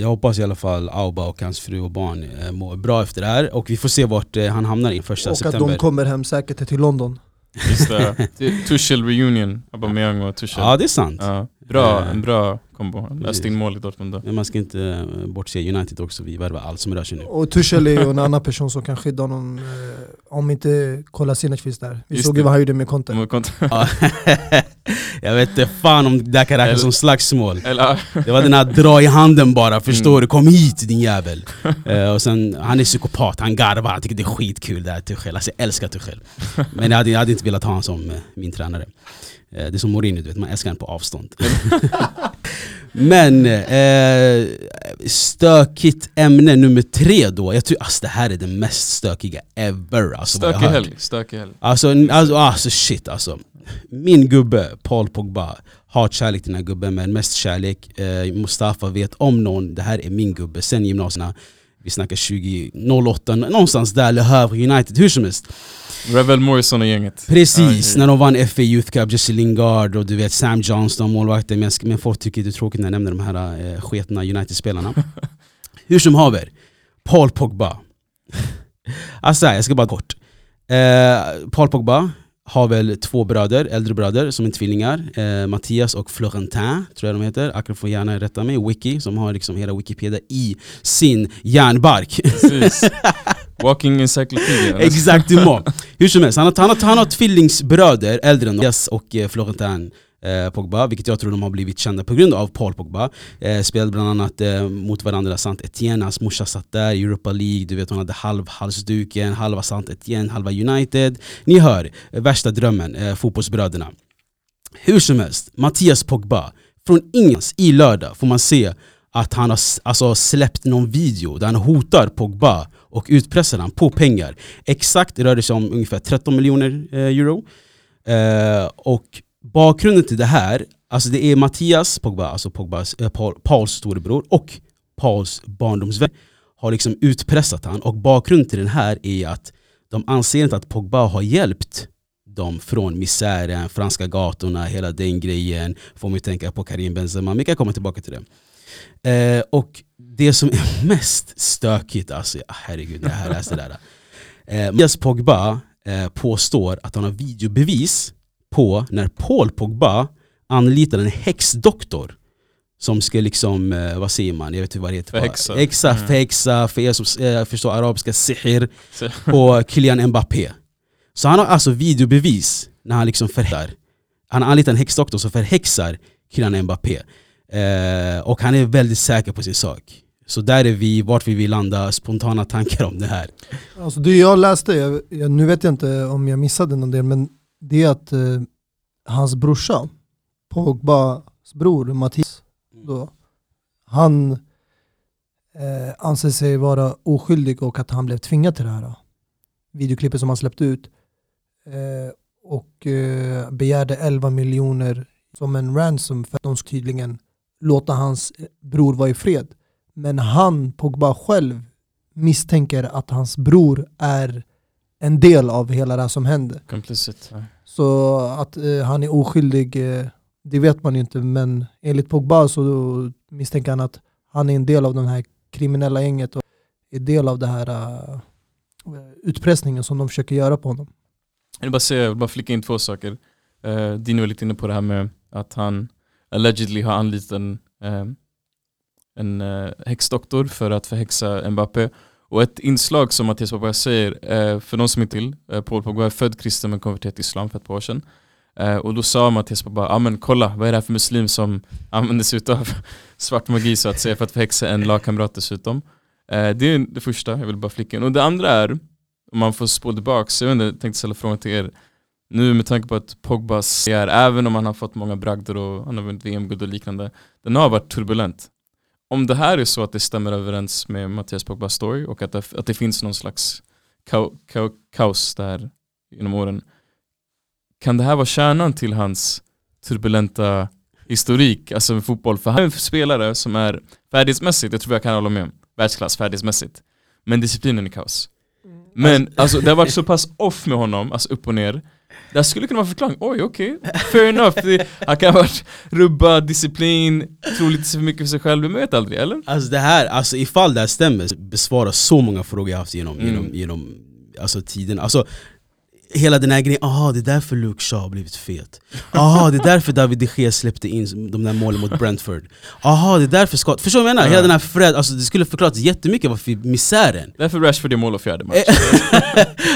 jag hoppas i alla fall Auba och hans fru och barn uh, mår bra efter det här och vi får se vart eh, han hamnar i första och september. att de kommer hem säkert till London. Just det, Det Tuchel reunion, Aubameyang och Tuchel. Ja det är sant. Ja, bra, Eh, en bra kombo. In mål i Dortmund då. Men man ska inte eh, bortse United också, vi värvar allt som rör sig nu. Och Tuchel är ju en annan person som kan skydda honom eh, om inte Kolasinac finns där. Vi Just såg ju vad han gjorde med Conte. Kont- Ja. jag vet inte fan om det där kan räknas som slagsmål. Eller, Det var den här dra i handen bara, förstår Mm. du? Kom hit din jävel! Och sen, han är psykopat, han garvar, han tycker det är skitkul det här Tuchel. Alltså jag älskar Tuchel. Men jag hade, jag hade inte velat ha honom som min tränare. Eh, det är som Mourinho, du vet, man älskar honom på avstånd. Men eh, stökigt ämne nummer tre då. Jag tror alltså, det här är det mest stökiga ever. Alltså, stökig helg, hört. stökig helg. Alltså, alltså, alltså shit alltså. Min gubbe, Paul Pogba, har kärlek till den här gubben men mest kärlek. Eh, Mustafa vet om någon, det här är min gubbe sen gymnasierna. Vi snackar 2008, någonstans där, Le Havre United, hur som helst. Revel Morrison och gänget. Precis, Ja, när de vann FA Youth Cup, Jesse Lingard och du vet Sam Johnston, målvakten. Men, men folk tycker det är tråkigt när jag nämner de här eh, sketna United-spelarna. Hur som haver, Paul Pogba. alltså jag ska bara kort. Eh, Paul Pogba har väl två bröder, äldre bröder som är tvillingar. Eh, Mattias och Florentin tror jag de heter. Akra får gärna rätta mig. Wiki som har liksom hela Wikipedia i sin järnbark. Walking encyclopedia. Exactement. Hur som helst, han har, han har, han har tvillingsbröder äldre än Mattias och eh, Florentin eh, Pogba, vilket jag tror de har blivit kända på grund av Paul Pogba. Eh, spelade bland annat eh, mot varandra, Sant Etienne, hans morsa satt där, Europa League, du vet hon hade halv halsduken, halva Sant Etienne, halva United. Ni hör, eh, värsta drömmen, eh, fotbollsbröderna. Hur som helst, Mattias Pogba, från ingens i lördag får man se att han har alltså, släppt någon video där han hotar Pogba och utpressar han på pengar. Exakt det rör det sig om ungefär 13 miljoner eh, euro. Eh, och bakgrunden till det här, alltså det är Mattias Pogba, alltså Pogbas, äh, eh, Paul, Pauls storebror och Pauls barndomsvän har liksom utpressat han och bakgrunden till den här är att de anser inte att Pogba har hjälpt dem från misären, franska gatorna, hela den grejen. Får mig tänka på Karim Benzema, men vi kan komma tillbaka till det. Eh, och det som är mest stökigt, alltså herregud när jag läste det där. Eh, Mattias Pogba eh, påstår att han har videobevis på när Paul Pogba anlitar en häxdoktor som ska liksom, eh, vad säger man, jag vet inte vad det heter. Förhäxa. Exa, Mm. förhäxa, för er som eh, förstår arabiska, sihir på Kylian Mbappé. Så han har alltså videobevis när han liksom förhäxar. Han har anlitat en häxdoktor som förhäxar Kylian Mbappé. Eh, och han är väldigt säker på sin sak. Så där är vi, vart vi vill landa, spontana tankar om det här. Alltså det jag läste, jag, jag, nu vet jag inte om jag missade någon del, men det är att eh, hans brorsa, Pogbas bror Mattias, då, han eh, anser sig vara oskyldig och att han blev tvingad till det här videoklippet som han släppte ut. Eh, och eh, begärde 11 miljoner som en ransom för att de tydligen låta hans bror vara i fred. Men han, Pogba själv, misstänker att hans bror är en del av hela det här som händer. Komplicit. Så att eh, han är oskyldig, eh, det vet man ju inte. Men enligt Pogba så misstänker han att han är en del av det här kriminella gänget och är del av det här uh, utpressningen som de försöker göra på honom. Jag vill bara säga, jag vill bara flika in två saker. Uh, Dino var lite inne på det här med att han allegedly har anlitat en, uh, en uh, häxdoktor för att förhäxa Mbappé. Och ett inslag som Mattias Pogba säger, eh, för de som inte vill, eh, Paul Pogba är född kristen men konverterad till islam för ett par år sedan. Eh, och då sa Mattias Pogba, ja men kolla, vad är det här för muslim som använder sig av svart magi så att säga för att förhäxa en lagkamrat dessutom. det är det första, jag vill bara flika in. Och det andra är, om man får spå tillbaka, jag inte, jag tänkte ställa frågan till er, nu med tanke på att Pogbas är, även om han har fått många bragder och han har vunnit VM-guld och liknande, den har varit turbulent. Om det här är så att det stämmer överens med Mattias Pogbas story och att det, att det finns någon slags ka, ka, kaos där genom åren, kan det här vara kärnan till hans turbulenta historik, alltså med fotboll? För han är en spelare som är färdighetsmässigt, jag tror jag kan hålla med om, världsklass färdighetsmässigt. Men disciplinen är kaos. Men alltså det har varit så pass off med honom, alltså upp och ner Det skulle kunna vara förklaring, oj okej, okay. fair enough det, Han kan ha varit rubbad, disciplin, tro lite för mycket för sig själv, man vet aldrig eller? Alltså det här, alltså ifall det här stämmer, besvara så många frågor jag haft genom, mm. genom, genom alltså, tiden Alltså hela den här grejen, aha det är därför Luke Shaw har blivit fet. Aha det är därför David de Gea släppte in de där målen mot Brentford. Aha det är därför Scott, förstår du vad jag menar? Hela den här Fred, alltså det skulle förklarat jättemycket varför misären. Därför Rashford gör mål och fjärde match.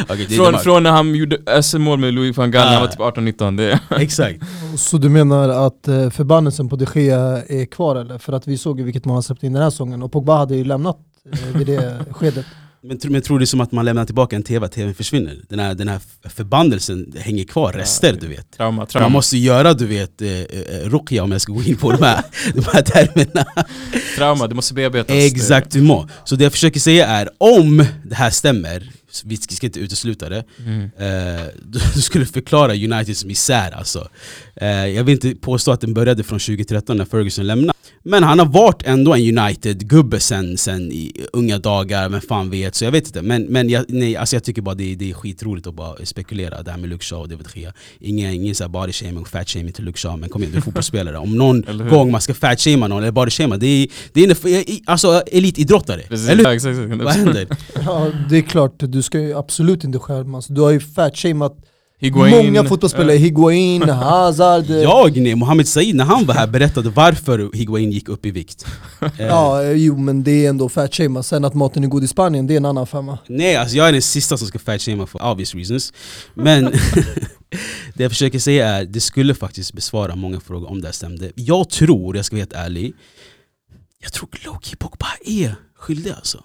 Okay, från, från när han gjorde SM-mål med Louis van Gaal när han var typ 18-19 Exakt. Så du menar att eh, förbannelsen på de Gea är kvar eller? För att vi såg ju vilket mål han släppte in den här säsongen och Pogba hade ju lämnat eh, vid det skedet men, men tror du som att man lämnar tillbaka en tv, att tvn försvinner? Den här, den här förbannelsen hänger kvar, rester du vet trauma, trauma. Man måste göra du vet, eh, eh, ruqya om jag ska gå in på de här, de här termerna Trauma, det måste bearbetas Exakt, du må. Så det jag försöker säga är, om det här stämmer vi ska inte utesluta det. Mm. Eh, du skulle förklara Uniteds misär alltså. Eh, jag vill inte påstå att den började från 2013 när Ferguson lämnade. Men han har varit ändå en United-gubbe sen, sen i unga dagar, men fan vet, så jag vet inte. Men, men jag, nej, alltså jag tycker bara det, det är skitroligt att bara spekulera det här med Luke Shaw och David Gea. Ingen, ingen så body shaming och fat shaming till Luke Shaw, men kom igen du är fotbollsspelare. Om någon gång man ska fat shama någon eller body shama, det är, det är alltså elitidrottare. Eller Vad händer? Ja, det är klart, du ska ju absolut inte skärmas. Du har ju fat shamat Higuain, Många fotbollsspelare, uh. Higuain, Hazard. Jag nej, Mohamed Said när han var här berättade varför Higuain gick upp i vikt. Ja, jo men det är ändå fat shame. Sen att maten är god i Spanien, det är en annan femma. Nej, alltså jag är den sista som ska fat shama for obvious reasons. Men det jag försöker säga är, det skulle faktiskt besvara många frågor om det här stämde. Jag tror, jag ska vara helt ärlig Jag tror Loki Pogba är skyldig alltså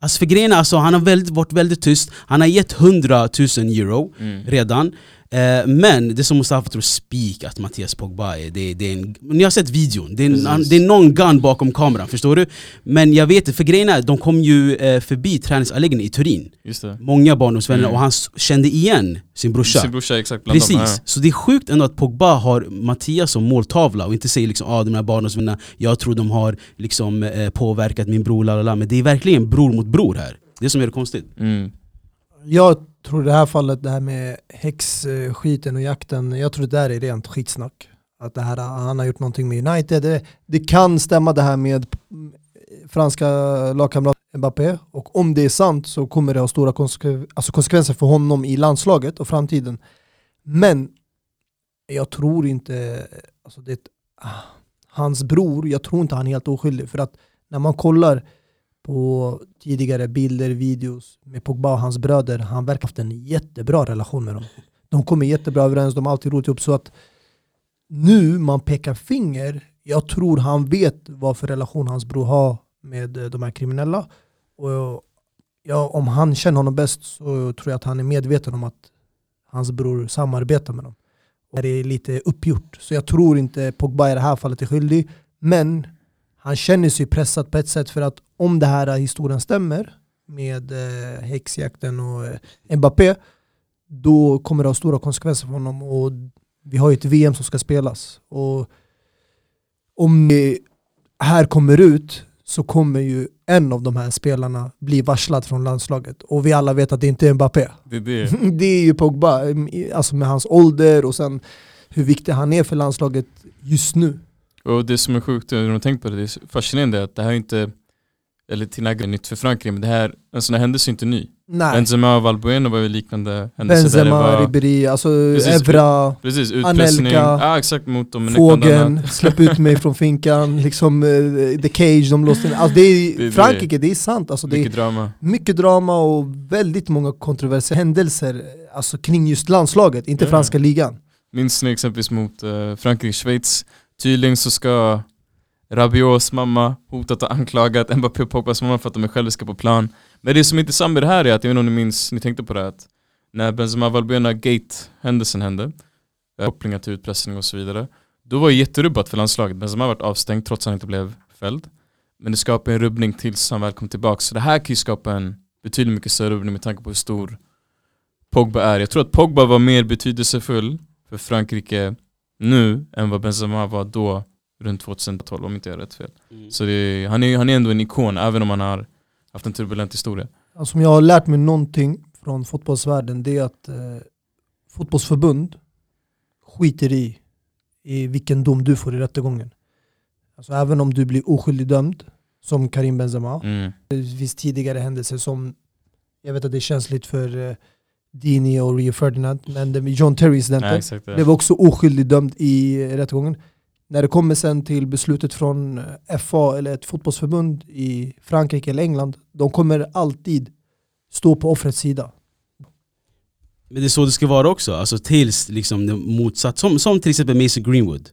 Alltså för grejen alltså, han har väldigt, varit väldigt tyst, han har gett 100 000 euro mm. redan Eh, men det som Mustafa tror speak att Mattias Pogba är, det, det är en, ni har sett videon, det är, en, det är någon gun bakom kameran, förstår du? Men jag vet inte, för grejen är, de kom ju eh, förbi träningsanläggningen i Turin Många barndomsvänner, mm. och han kände igen sin brorsa, sin brorsa exakt, Precis, dem, ja. så det är sjukt ändå att Pogba har Mattias som måltavla och inte säger liksom ah, de här barndomsvännerna, jag tror de har liksom, eh, påverkat min bror, lalala. men det är verkligen bror mot bror här Det som gör det konstigt mm. Jag tror i det här fallet, det här med häxskiten och jakten, jag tror det där är rent skitsnack. Att det här, han har gjort någonting med United. Det, det kan stämma det här med franska lagkamrat Mbappé och om det är sant så kommer det ha stora konsekvenser, alltså konsekvenser för honom i landslaget och framtiden. Men jag tror inte, alltså det, ah, hans bror, jag tror inte han är helt oskyldig för att när man kollar på tidigare bilder, videos med Pogba och hans bröder. Han verkar ha haft en jättebra relation med dem. De kommer jättebra överens, de har alltid roligt ihop. Så att nu man pekar finger, jag tror han vet vad för relation hans bror har med eh, de här kriminella. Och ja, om han känner honom bäst så tror jag att han är medveten om att hans bror samarbetar med dem. Och det är lite uppgjort. Så jag tror inte Pogba i det här fallet är skyldig. Men han känner sig pressad på ett sätt för att om det här historien stämmer med eh, häxjakten och eh, Mbappé då kommer det ha stora konsekvenser för honom. Och vi har ju ett VM som ska spelas. Och om det här kommer ut så kommer ju en av de här spelarna bli varslad från landslaget. Och vi alla vet att det inte är Mbappé. Det är det. det är ju Pogba, alltså med hans ålder och sen hur viktig han är för landslaget just nu. Och det som är sjukt, när man tänker på det, det är fascinerande att det här är inte, eller Tinagra är nytt för Frankrike, men det här, en sån här händelse är inte ny. Nej. Benzema och Valbuena var ju liknande händelser där Benzema, var Ribéry, alltså Precis, Evra, Precis, utpressning, Anelka, ja exakt mot dem Fågeln, släpp ut mig från finkan, liksom eh, The Cage, de låste in. Alltså det är, Det. Frankrike, det är sant. Alltså det är Mycket drama. mycket drama och väldigt många kontroversiella händelser alltså kring just landslaget, inte Ja. franska ligan. Minns ni exempelvis mot uh, Frankrike-Schweiz? Tydligen så ska Rabios mamma hotat och anklagat Mbappé och Pogbas mamma för att de är själviska på plan. Men det som är intressant med det här är att, jag vet inte om ni minns, ni tänkte på det här, att när Benzema Valbuena Gate-händelsen hände, eh, kopplingar till utpressning och så vidare, då var det jätterubbat för landslaget. Benzema varit avstängd trots att han inte blev fälld. Men det skapade en rubbning tills han väl kom tillbaka. Så det här kan ju skapa en betydligt mycket större rubbning med tanke på hur stor Pogba är. Jag tror att Pogba var mer betydelsefull för Frankrike nu än vad Benzema var då runt 2012 om inte jag har rätt fel. Så det är, han, är, han är ändå en ikon även om han har haft en turbulent historia. Alltså om jag har lärt mig någonting från fotbollsvärlden det är att eh, fotbollsförbund skiter i, i vilken dom du får i rättegången. Alltså även om du blir oskyldig dömd, som Karim Benzema. Mm. Det finns tidigare händelser som, jag vet att det är känsligt för eh, Dini och Rio Ferdinand, men John Terry incidenten exakt, blev också oskyldig dömd i rättegången. När det kommer sen till beslutet från eh, FA eller ett fotbollsförbund i Frankrike eller England, de kommer alltid stå på offrets sida. Men det är så det ska vara också, alltså tills liksom det motsatt. Som, som till exempel Mason Greenwood.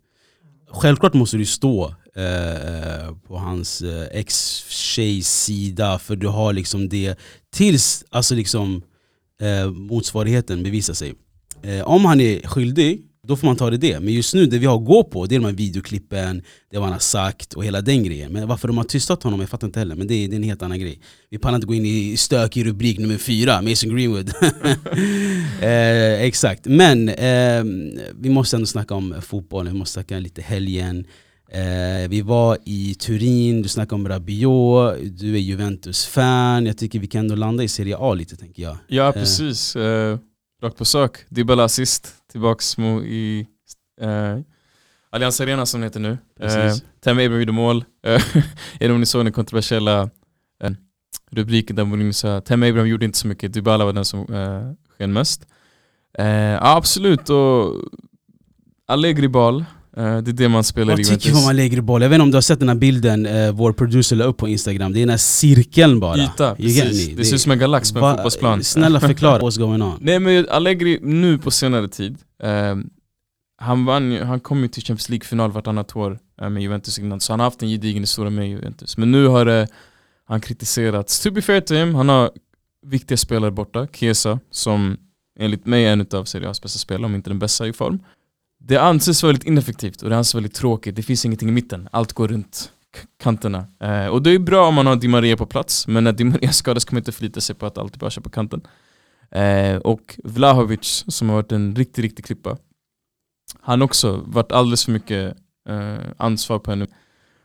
Självklart måste du stå eh, på hans eh, ex-tjejs sida för du har liksom det tills alltså liksom, eh, motsvarigheten bevisar sig. Eh, om han är skyldig, då får man ta det det. Men just nu, det vi har att gå på, det är de här videoklippen, det han har sagt och hela den grejen. Men varför de har tystat honom, jag fattar inte heller. Men det är, det är en helt annan grej. Vi pallar inte gå in i stökig rubrik nummer fyra, Mason Greenwood. eh, exakt, men eh, vi måste ändå snacka om fotbollen, vi måste snacka lite helgen. Eh, vi var i Turin, du snackade om Rabiot, du är Juventus-fan. Jag tycker vi kan ändå landa i Serie A lite tänker jag. Ja Eh. precis, eh, rakt på sak. Dybala assist, tillbaks i eh, Allianz Arena som det heter nu. Eh, Precis. Tam Abraham gjorde mål. Eh, inte om ni såg den kontroversiella eh, rubriken där Mourinho sa Tam Abraham gjorde inte så mycket, Dybala var den som eh, sken mest. Eh, absolut, och Allegri bal, eh, det är det man spelar Vad i tycker du om man lägger boll? Jag vet inte om du har sett den här bilden eh, vår producer la upp på instagram, det är den här cirkeln bara. Yta, precis. Det ser ut som en galax på en fotbollsplan. Snälla förklara what's going on. Nej men Allegri nu på senare tid, eh, han, vann, han kom ju till Champions League-final vartannat år eh, med Juventus innan, så han har haft en gedigen historia med Juventus. Men nu har eh, han kritiserats. To be fair to him, han har viktiga spelare borta, Chiesa, som enligt mig är en av Serie A's bästa spelare, om inte den bästa i form. Det anses väldigt ineffektivt och det anses väldigt tråkigt, det finns ingenting i mitten, allt går runt kanterna. Eh, och det är bra om man har Di Maria på plats, men när Di Maria skadas kommer man inte förlita sig på att allt bara kör på kanten. Eh, och Vlahovic som har varit en riktig, riktig klippa. Han har också varit alldeles för mycket eh, ansvar på henne.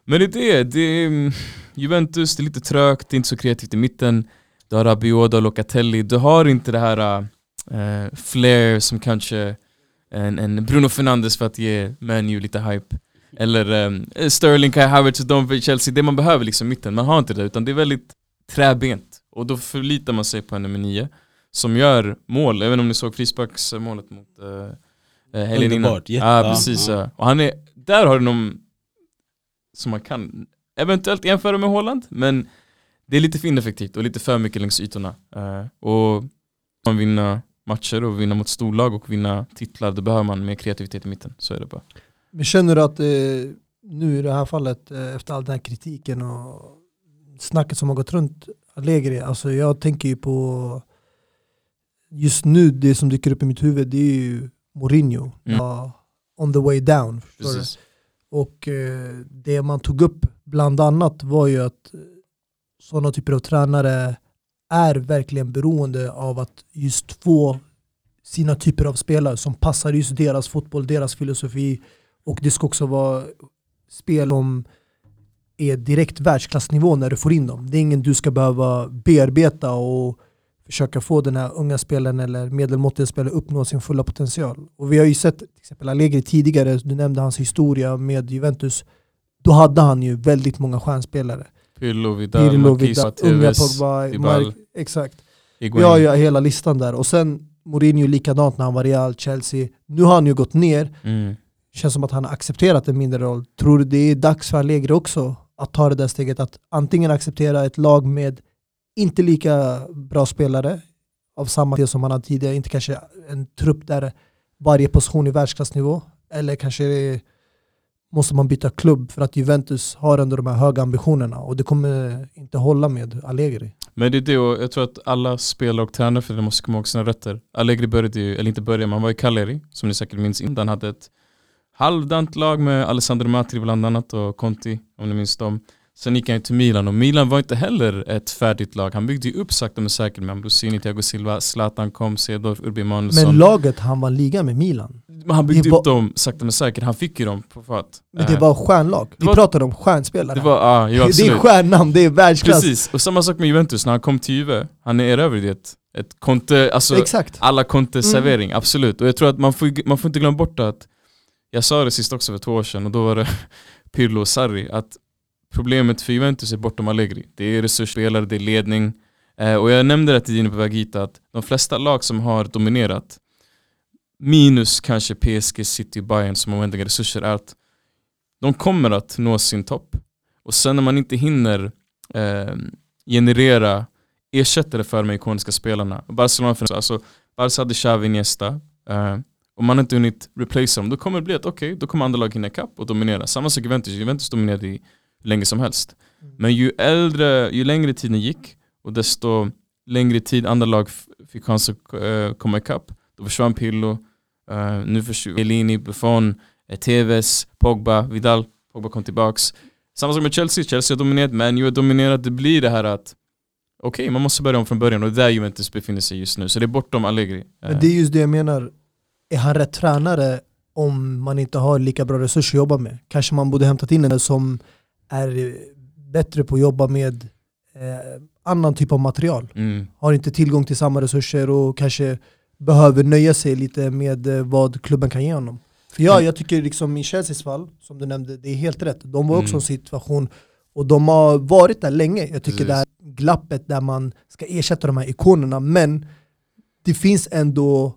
Men det är det, det är mm, Juventus, det är lite trögt, det är inte så kreativt i mitten. Du har Rabiot, du har Locatelli, du har inte det här eh, flair som kanske en, en Bruno Fernandes för att ge Manu lite hype. Eller eh, Sterling, Kai Havertz, Donovan, Chelsea, det man behöver liksom mitten, man har inte det utan det är väldigt träbent. Och då förlitar man sig på en nummer nio som gör mål, även om ni såg frisparksmålet mot uh, helgen innan. Ja ja, precis, ja. och han är, där har du någon som man kan eventuellt jämföra med Haaland, men det är lite för ineffektivt och lite för mycket längs ytorna. Eh, och man vinna matcher och vinna mot storlag och vinna titlar, då behöver man mer kreativitet i mitten. Så är det bara. Men känner du att eh, nu i det här fallet, eh, efter all den här kritiken och snacket som har gått runt Allegri, alltså jag tänker ju på just nu det som dyker upp i mitt huvud det är ju Mourinho Mm. uh, on the way down. Och eh, det man tog upp bland annat var ju att sådana typer av tränare är verkligen beroende av att just få sina typer av spelare som passar just deras fotboll, deras filosofi och det ska också vara spel som är direkt världsklassnivå när du får in dem. Det är ingen du ska behöva bearbeta och försöka få den här unga spelaren eller medelmåttiga spelaren uppnå sin fulla potential. Och vi har ju sett till exempel Allegri tidigare, du nämnde hans historia med Juventus. Då hade han ju väldigt många stjärnspelare. Pirlo, Vidal, Pirlo, Marquis, Vidal, unga Pogba, Mark, exakt. Vi har ju hela listan där. Och sen Mourinho likadant när han var Real, Chelsea. Nu har han ju gått ner. Mm. Känns som att han har accepterat en mindre roll. Tror du det är dags för Allegri också att ta det där steget att antingen acceptera ett lag med inte lika bra spelare av samma del som han hade tidigare, inte kanske en trupp där varje position är världsklassnivå eller kanske det- måste man byta klubb för att Juventus har ändå de här höga ambitionerna och det kommer inte hålla med Allegri. Men det är det och jag tror att alla spelare och tränare för det måste komma ihåg sina rötter. Allegri började ju, eller inte började, man var i Cagliari som ni säkert minns innan. Han hade ett halvdant lag med Alessandro Matri bland annat och Conti om ni minns dem. Sen gick han ju till Milan och Milan var inte heller ett färdigt lag. Han byggde ju upp sakta men säkert med Ambrosini, Thiago Silva, Zlatan kom, Cedorf, Urbi Emanuelsson. Men laget han vann liga med Milan, Men han byggde det var- upp dem sakta men säkert. Han fick ju dem på fat. men det Eh, var stjärnlag. Vi det var- pratar om stjärnspelare. det var, ah, jo, det är stjärnnamn, det är världsklass. Precis, och samma sak med Juventus när han kom till Juve. Han erövrade ett, ett Conte, alltså Exakt. alla Conte Mm. absolut. Och jag tror att man får, man får inte glömma bort att, jag sa det sist också för två år sedan och då var det Pirlo och Sarri, att problemet för Juventus är bortom Allegri. Det är resursspelare, det är ledning. Eh, och jag nämnde det tidigare på väg hit att de flesta lag som har dominerat, minus kanske PSG, City, Bayern som har oändliga resurser, är att de kommer att nå sin topp. Och sen när man inte hinner eh, generera ersättare för de ikoniska spelarna. Barcelona, för, alltså, Barca hade Xavi, Iniesta. Eh, om man inte hunnit replace dem, då kommer det bli att okej, då kommer andra lag hinna ikapp och dominera. Samma sak Juventus, Juventus dominerade i länge som helst. Men ju äldre, ju längre tiden gick och desto längre tid andra lag fick chans att eh, komma ikapp, då försvann Pirlo, eh, nu försvann Elini, Buffon, eh, Tevez, Pogba, Vidal, Pogba kom tillbaks. Samma sak med Chelsea, Chelsea har dominerat, Man U har dominerat, det blir det här att okej, man måste börja om från början och det är där Juventus befinner sig just nu. Så det är bortom Allegri. Men det är just det jag menar. Är han rätt tränare om man inte har lika bra resurser att jobba med? Kanske man borde hämtat in en som är eh, bättre på att jobba med eh, annan typ av material. mm, Har inte tillgång till samma resurser och kanske behöver nöja sig lite med eh, vad klubben kan ge honom. För ja, Mm. jag tycker liksom i Chelseas fall, som du nämnde, det är helt rätt. De var också i Mm. en situation och de har varit där länge. Jag tycker Precis. det här glappet där man ska ersätta de här ikonerna, men det finns ändå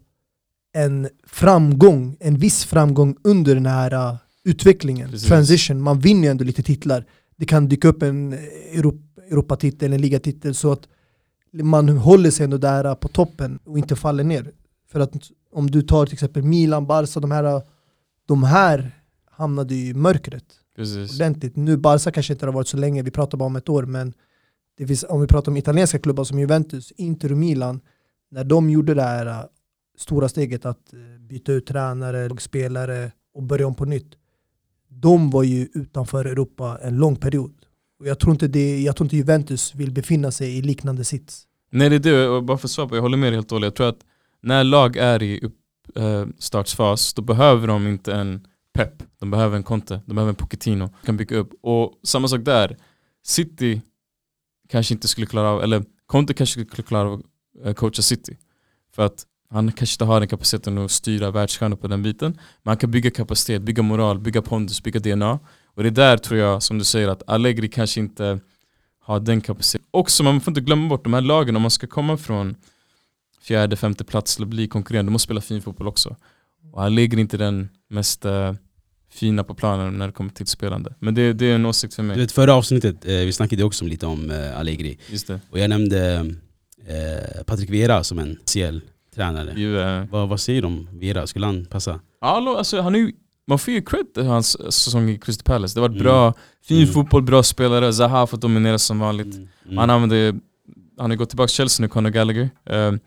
en framgång, en viss framgång under den här uh, utvecklingen, Precis. transition. Man vinner ju ändå lite titlar. Det kan dyka upp en Europa, Europatitel, en ligatitel så att man håller sig ändå där på toppen och inte faller ner. För att om du tar till exempel Milan, Barca, de här, de här hamnade i mörkret precis. ordentligt. Nu Barca kanske inte har varit så länge, vi pratar bara om ett år, men det finns, om vi pratar om italienska klubbar som Juventus, Inter och Milan, när de gjorde det här äh, stora steget att äh, byta ut tränare, spelare och börja om på nytt, de var ju utanför Europa en lång period. Och jag tror inte, det, jag tror inte Juventus vill befinna sig i liknande sits. Nej det är det, och bara för att svara på, jag håller med dig helt och hållet. Jag tror att när lag är i uppstartsfas, eh, då behöver de inte en Pep, de behöver en Conte, de behöver en Pochettino, kan bygga upp. Och samma sak där, City kanske inte skulle klara av, eller Conte kanske skulle klara av att eh, coacha City. För att han kanske inte har den kapaciteten att styra världsstjärnor på den biten. Men han kan bygga kapacitet, bygga moral, bygga pondus, bygga DNA. Och det är där tror jag, som du säger, att Allegri kanske inte har den kapaciteten. Också, man får inte glömma bort de här lagen, om man ska komma från fjärde, femte plats att bli konkurrerande, du måste spela fin fotboll också. Och Allegri är inte den mest eh, fina på planen när det kommer till spelande. Men det, det är en åsikt för Du mig. vet förra avsnittet, eh, vi snackade också lite om eh, Allegri. Och jag nämnde eh, Patrik Vera som en CL tränare. Ju, eh, Vad, vad säger du om Vera? Skulle han passa? Hallå, alltså, han är ju, man får ju cred till hans säsong i Crystal Palace. Det var Mm. bra, fin Mm. fotboll, bra spelare. Zaha har fått dominera som vanligt. Mm. Mm. Han använde, han har gått tillbaka till Chelsea nu, Conor Gallagher. Uh,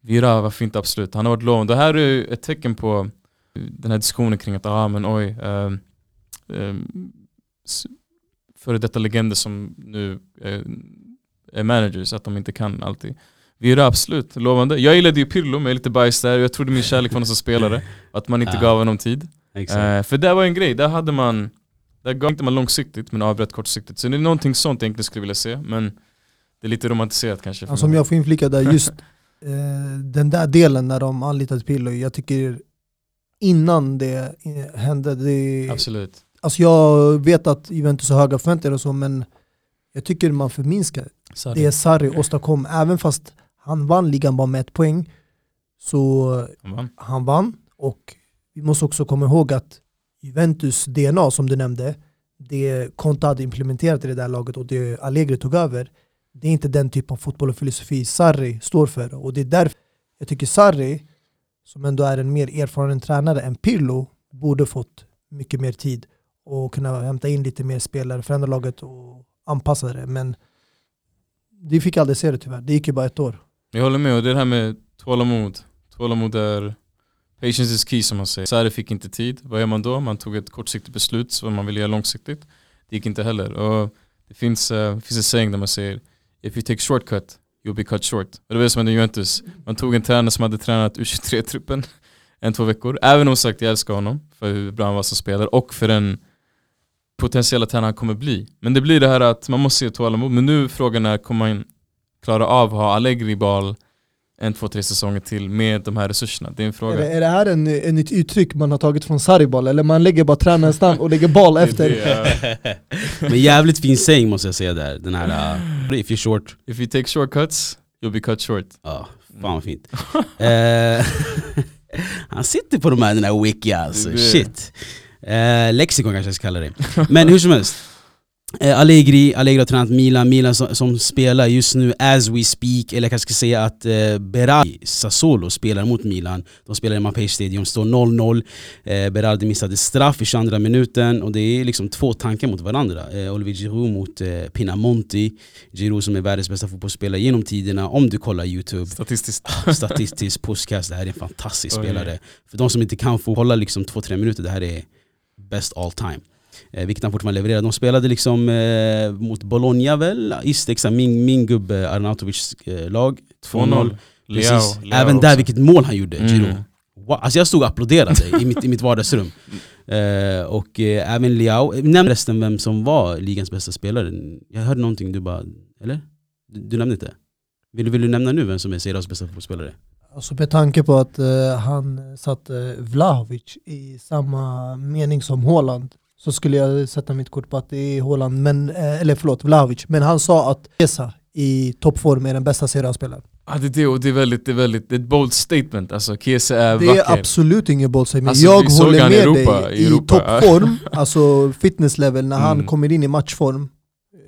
Vira var fint absolut, han har varit lovande. Det här är ju ett tecken på den här diskussionen kring att, ah men oj, um, s- före detta legender som nu eh, är managers, att de inte kan alltid. Vira absolut, lovande. Jag gillade ju Pirlo, men jag är lite biased där. Jag trodde min kärlek var honom som spelare, att man inte Ja. gav honom tid. Exakt. Eh, för det var en grej, där hade man Där gav inte man långsiktigt men avbröt kortsiktigt. Så det är någonting sånt jag egentligen skulle vilja se. Men det är lite romantiserat kanske. för Alltså om mig. jag får inflika där, just eh, den där delen när de anlitade Pirlo, jag tycker innan det eh, hände, det, Absolut. alltså jag vet att Juventus har höga förväntningar och så men jag tycker man förminskar Sarri. det Sarri åstadkom, även fast han vann ligan bara med ett poäng så Han vann. han vann och vi måste också komma ihåg att Juventus DNA som du nämnde, det Conte hade implementerat i det där laget och det Allegri tog över, det är inte den typ av fotboll och filosofi Sarri står för och det är därför jag tycker Sarri, som ändå är en mer erfaren tränare än Pirlo, borde fått mycket mer tid och kunna hämta in lite mer spelare, förändra laget och anpassa det. Men vi fick aldrig se det tyvärr, det gick ju bara ett år. Jag håller med och det är det här med tålamod. Tålamod är Patience is key som man säger. Sarri fick inte tid. Vad gör man då? Man tog ett kortsiktigt beslut som man ville göra långsiktigt. Det gick inte heller. Och det finns, uh, det finns en saying där man säger If you take shortcut, you'll be cut short. Och det var det som hände i Juventus. Man tog en tränare som hade tränat U23-truppen en, två veckor. Även om sagt jag älskar honom för hur bra han var som spelare och för den potentiella tränare han kommer bli. Men det blir det här att man måste se tålamod. Men nu frågan är, kommer man klara av att ha Allegri i bal en, två, tre säsonger till med de här resurserna? Det är en Är fråga. det, är det här en, en nytt uttryck man har tagit från Sarri-boll? Eller man lägger bara tränaren stam och lägger boll efter? Det uh, Men jävligt fin saying måste jag säga där. Den här uh, if you're short. if you take shortcuts, you'll be cut short. Ja, fan vad fint. Eh, han sitter på de här, den här wiki alltså, shit. Eh, lexikon kanske jag ska kalla det. Men hur som helst. Eh, Allegri, Allegri har tränat Milan, Milan som, som spelar just nu as we speak, eller jag kanske ska säga att eh, Berardi, Sassuolo, spelar mot Milan. De spelar i Mapei Stadium, står 0-0. Eh, Berardi missade straff i 22 minuten och det är liksom två tankar mot varandra. Eh, Olivier Giroud mot eh, Pinamonti. Giroud som är världens bästa fotbollsspelare genom tiderna, om du kollar youtube Statistiskt. statistisk podcast, det här är en fantastisk Oj. spelare. För de som inte kan få hålla liksom 2-3 minuter, det här är best all time. Eh, vilket han fortfarande levererar. De spelade liksom eh, mot Bologna väl? Just exakt, min, min gubbe Arnautovics eh, lag. 2-0. 2-0. Leao. Precis. Leao Även också. där vilket mål han gjorde, Mm. Wow. Alltså jag stod och applåderade i mitt, i mitt vardagsrum. Eh, och eh, även Leao. Nämn resten vem som var ligans bästa spelare. Jag hörde någonting, du bara, eller? Du, du nämnde inte? Vill, vill du nämna nu vem som är Serias bästa fotbollsspelare? Alltså med tanke på att eh, han satte Vlahovic i samma mening som Haaland så skulle jag sätta mitt kort på att det är Haaland, men, eh, eller förlåt Vlahovic. Men han sa att Esa i toppform är den bästa Serie A-spelaren. Ja, det är det och det är väldigt, det är väldigt, det är ett bold statement. Alltså Kiese är Det vacker. är absolut ingen bollsägning. Alltså, jag håller han med Europa- dig i Europa. toppform, alltså fitness level, när han Mm. kommer in i matchform.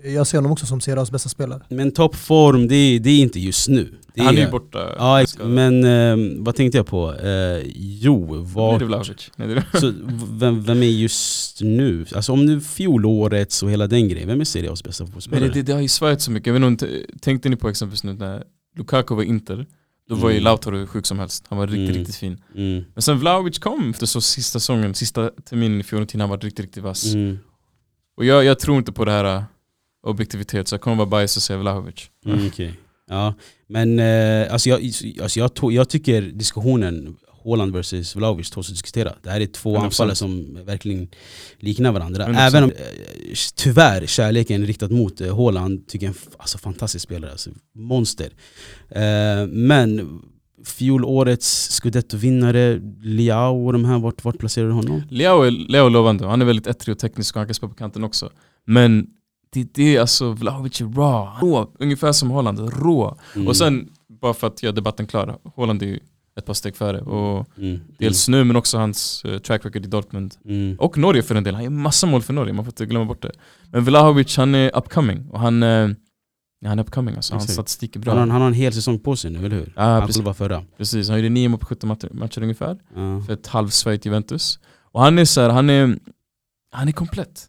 Jag ser honom också som Serie A's bästa spelare. Men toppform, det, är- det är inte just nu. Det Han är ju borta. Ja, men eh, vad tänkte jag på? Eh, jo, Blir var, det Vlahovic? Nej, så, vem, vem är just nu? Alltså om nu fjolårets och hela den grejen, vem är Serie A's bästa Men fotbollsspelare? det, det, det har ju svajat så mycket. Jag vet inte, tänkte ni på exempelvis nu när Lukaku var Inter, då var ju Mm. Lautaro sjuk som helst. Han var riktigt, Mm. riktigt fin. Mm. Men sen Vlahovic kom efter så sista säsongen, sista terminen i Fiorentina, han var riktigt, riktigt vass. Mm. Och jag, jag tror inte på det här objektivitet, så jag kommer vara biased och säga Vlahovic. Mm, okej. Ja, men eh, alltså jag, alltså jag, tog, jag tycker diskussionen Haaland vs Vlahovic tåls att diskutera. Det här är två 100%. anfallare som verkligen liknar varandra. 100%. Även om eh, tyvärr kärleken är riktad mot eh, Haaland, tycker jag är en alltså, fantastisk spelare. Alltså, monster. Eh, men fjolårets scudetto-vinnare, Liao och de här, vart, vart placerar du honom? Leo är, Leo är lovande, han är väldigt ettrig och teknisk och han kan spela på kanten också. Men det, det är alltså, Vlahovic är raw, rå, ungefär som Holland, rå. Mm. Och sen, bara för att göra debatten klar, Holland är ju ett par steg före. Och Mm. dels nu men också hans eh, track record i Dortmund. Mm. Och Norge för en del, han gör massa mål för Norge, man får inte glömma bort det. Men Vlahovic han är upcoming, och han, ja, han är upcoming alltså, hans statistik är bra. Han, har, han har en hel säsong på sig nu, eller hur? Ja, han precis. vara förra. Precis, han gjorde nio mål på 17 matcher, matcher ungefär. Ja. För ett halvsvejt Juventus. Och han är så här, han är, han är komplett.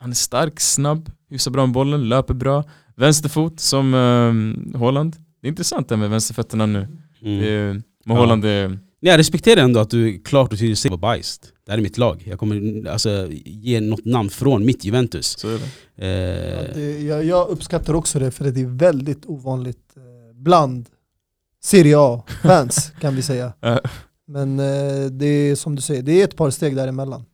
Han är stark, snabb, hyfsar bra med bollen, löper bra. Vänsterfot som um, Holland. Det är intressant det här med vänsterfötterna nu. Mm. Det med Ja. Holland är, Jag respekterar ändå att du klart och tydligt säger var biased. Det här är mitt lag. Jag kommer alltså, ge något namn från mitt Juventus. så är det. Ja, Eh, det, jag, jag uppskattar också det för det är väldigt ovanligt eh, bland Serie A-fans kan vi säga. Ja. Men eh, det är som du säger, det är ett par steg däremellan.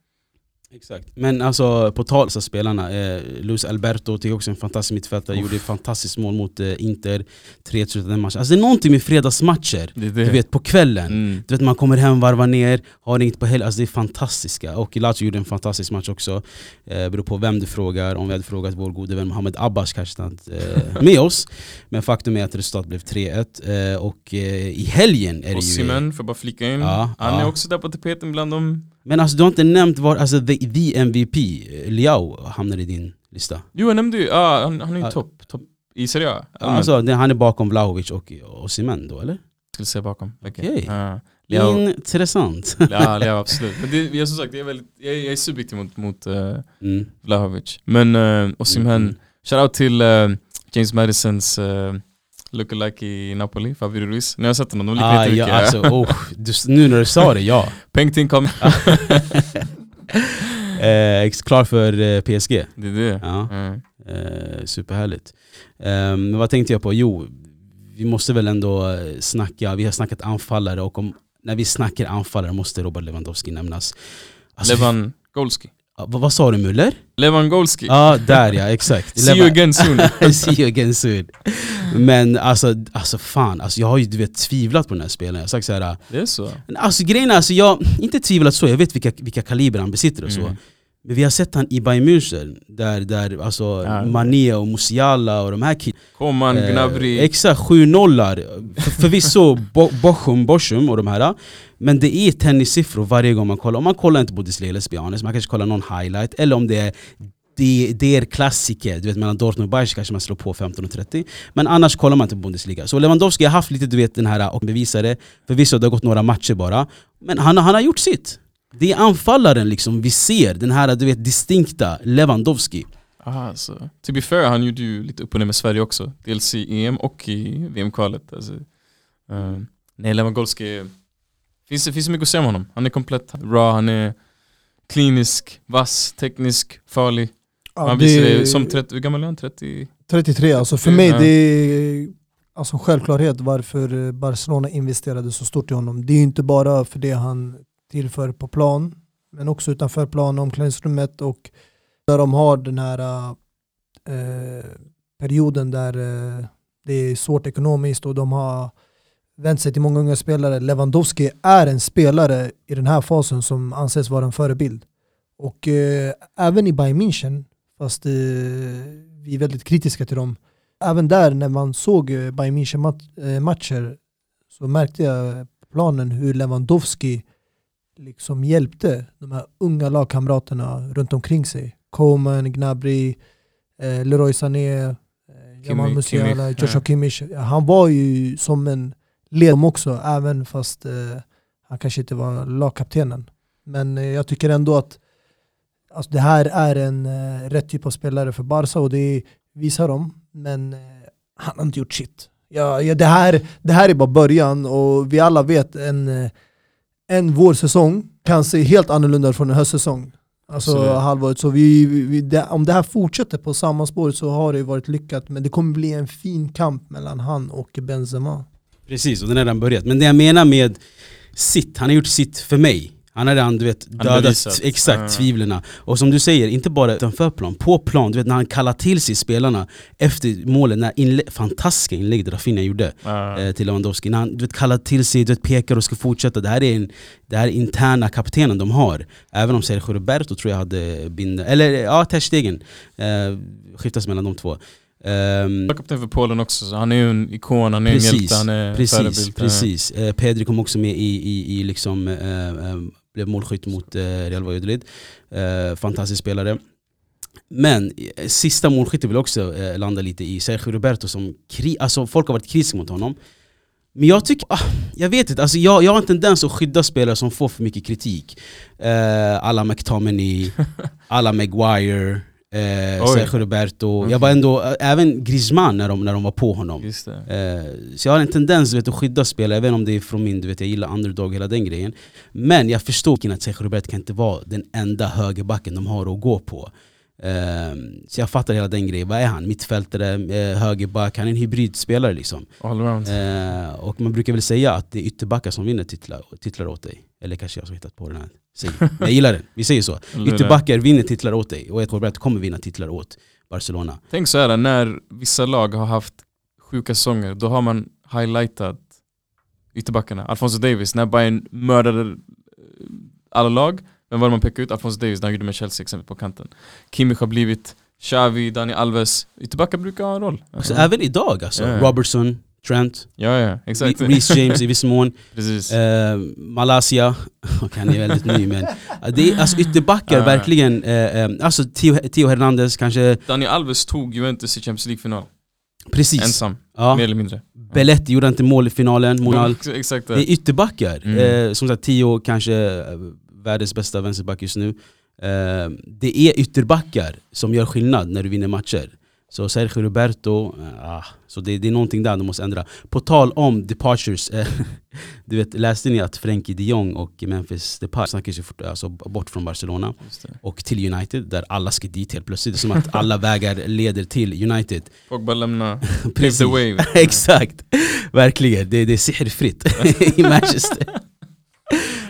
Exakt. Men alltså på tal så spelarna, eh, Luis Alberto tycker jag också är en fantastisk mittfältare, gjorde ett fantastiskt mål mot eh, Inter, 3-1 i den matchen. Alltså det är någonting med fredagsmatcher, det, är det. du vet på kvällen. Mm. Du vet man kommer hem, varvar ner, har inget på helgen, alltså det är fantastiska. Och Lazio gjorde en fantastisk match också. Eh, beror på vem du frågar, om vi hade frågat vår gode vän Mohamed Abbas kanske han eh, med oss. Men faktum är att resultatet blev 3-1. Eh, och eh, i helgen är det ju... Osimhen, får bara flika in. Ja, han ja. är också där på tapeten bland dem. Men alltså du har inte nämnt var, alltså the, the MVP, eh, Liao, hamnar i din lista. Jo jag nämnde ju, ah, han, han är ju Ja. topp top i Serie A. Allmänt. Alltså det, han är bakom Vlahovic och Osimhen då eller? skulle säga bakom. Okej. Okej. Ja. Leao, Intressant. ja, absolut. Men det, jag, som sagt, jag är, väldigt, jag, jag är subjektiv mot, mot uh, Mm. Vlahovic. Men uh, Osimhen, Mm. shoutout till eh, James Madisons uh, lookalike i Napoli, Fabio Ruiz. Ni har sett honom, de liknar Ah, jättemycket. ja, alltså, oh, du, nu när du sa det, ja. Pengting kom. Eh, ex- klar för eh, PSG. det är det. Ja. Mm. Eh, superhärligt. Eh, men vad tänkte jag på? Jo, vi måste väl ändå eh, snacka, vi har snackat anfallare och om, när vi snackar anfallare måste Robert Lewandowski nämnas. Alltså, Levan Golski. Ja, vad, vad sa du Müller? Levan Golski. Ja, där ja, exakt. See you again soon. See you again soon. Men alltså, alltså fan, alltså, jag har ju du vet, tvivlat på den här spelaren. Jag har sagt så här, Det är så. alltså grejen är, alltså, jag inte tvivlat så, jag vet vilka, vilka kaliber han besitter och så. Mm. Men vi har sett han i Bayern München, där, där alltså, Ja. Mané och Musiala och de här killarna Koman, Eh, Gnabry. Exakt, sju nollar. För, förvisso Bo- Bochum, Bochum och de här men det är tennissiffror varje gång man kollar. Om man kollar inte på Display, let's man kanske kollar någon highlight Eller om det är det, det är klassiker, du vet mellan Dortmund och Bayern kanske man slår på 15.30 Men annars kollar man inte på Bundesliga Så Lewandowski har haft lite du vet den här och bevisade Förvisso det har gått några matcher bara Men han, han har gjort sitt Det är anfallaren liksom vi ser, den här du vet distinkta Lewandowski Aha, alltså. To be fair, han gjorde ju lite upp och ner med Sverige också. Dels i EM och i VM-kvalet. Alltså, uh, nej, Lewandowski finns det finns så mycket att säga om honom. Han är komplett raw, han är klinisk, vass, teknisk, farlig. Ja, han visar det som 30, hur gammal är han? 30? 33, alltså för 33, mig ja. det är alltså självklarhet varför Barcelona investerade så stort i honom. Det är inte bara för det han tillför på plan, men också utanför plan, omklädningsrummet och där de har den här eh, perioden där eh, det är svårt ekonomiskt och de har vänt sig till många unga spelare. Lewandowski är en spelare i den här fasen som anses vara en förebild. Och eh, även i Bayern München, fast eh, vi är väldigt kritiska till dem, även där när man såg eh, Bayern München mat- eh, matcher så märkte jag planen hur Lewandowski liksom hjälpte de här unga lagkamraterna runt omkring sig. Coman, Gnabry, eh, Leroy Sané, eh, Jamal Musiala, Joshua. Kimmich. Han var ju som en ledare också, även fast eh, han kanske inte var lagkaptenen. Men eh, jag tycker ändå att alltså, det här är en eh, rätt typ av spelare för Barca och det visar de. Men eh, han har inte gjort shit. Ja, ja, det, här, det här är bara början och vi alla vet en, eh, en vårsäsong kan se helt annorlunda ut från en höstsäsong. Alltså Absolut. halvåret. Så vi, vi, det, om det här fortsätter på samma spår så har det varit lyckat. Men det kommer bli en fin kamp mellan han och Benzema. Precis, och den har redan börjat. Men det jag menar med sitt, han har gjort sitt för mig. Han har redan du vet, har dödat exakt Ja. tvivlen. Och som du säger, inte bara utanför plan, på plan. Du vet när han kallar till sig spelarna efter målen, när inlä- fantastiska inlägg Rafinha gjorde Ah. eh, till Lewandowski. När han du vet, kallar till sig, du vet, pekar och ska fortsätta. Det här är en, det här är interna kaptenen de har. Även om Sergio Roberto tror jag hade binder, eller ja, Ter Stegen. Eh, skiftas mellan de två. Ehm, Kapten för Polen också, så han är ju en ikon, han är en hjälte, han är precis, förebild. precis. Eh, Pedri kom också med i, i, i liksom, eh, eh, blev målskytt mot eh, Real Valladolid. Eh, fantastisk spelare. Men sista målskyttet vill också eh, landa lite i Sergio Roberto som kri alltså folk har varit kritiska mot honom. Men jag tycker, ah, jag vet inte, alltså jag, jag har en tendens att skydda spelare som får för mycket kritik. Eh, alla McTominay, alla Maguire, eh. Sergio Roberto. Mhm. Jag var ändå, eh, även Griezmann när de, när de var på honom. Eh, så jag har en tendens vet, att skydda spelare, även om det är från min, du vet, jag gillar underdog, hela den grejen. Men jag förstår att Sergio Roberto kan inte vara den enda högerbacken de har att gå på. Eh, så jag fattar hela den grejen, vad är han? Mittfältare, eh, högerback, han är en hybridspelare liksom. Allround. Eh, och man brukar väl säga att det är ytterbackar som vinner titlar, titlar åt dig. Eller kanske jag som hittat på den här sägningen. Jag gillar den, vi säger så. Ytterbackar vinner titlar åt dig, och jag tror Roberto kommer vinna titlar åt Barcelona. Tänk så här, när vissa lag har haft sjuka säsonger, då har man highlightat ytterbackarna. Alfonso Davis, när Bayern mördade eh, alla lag, vem var det man pekade ut? Alfonso Davis, när han gjorde med Chelsea exempel på kanten. Kimmich har blivit Xavi, Dani Alves. Ytterbackar brukar ha en roll. Också, Även idag alltså, ja. Robertson, Trent, Ja, ja, exakt. Reece James i viss mån, Precis. eh, Malaysia, han är väldigt ny men det är alltså ytterbackar verkligen, eh, eh, alltså Theo, Theo Hernandez kanske, Dani Alves tog Juventus i Champions League-final. precis. Ensam, Ja. mer eller mindre. Belletti gjorde inte mål i finalen, Monal. Ex- Exakt Det det. är ytterbackar. Mm. Eh, som sagt, Theo kanske eh, världens bästa vänsterback just nu. Eh, det är ytterbackar som gör skillnad när du vinner matcher. Så Sergio Roberto, eh, ah, så det, det är någonting där de måste ändra. På tal om departures, eh, du vet, läste ni att Frenkie de Jong och Memphis Depay snackar sig fort, alltså bort från Barcelona och till United där alla ska dit helt plötsligt. Det är som att alla vägar leder till United. Pogba lämna, pave the way. Exakt, verkligen. Det, det är sihrfritt i Manchester.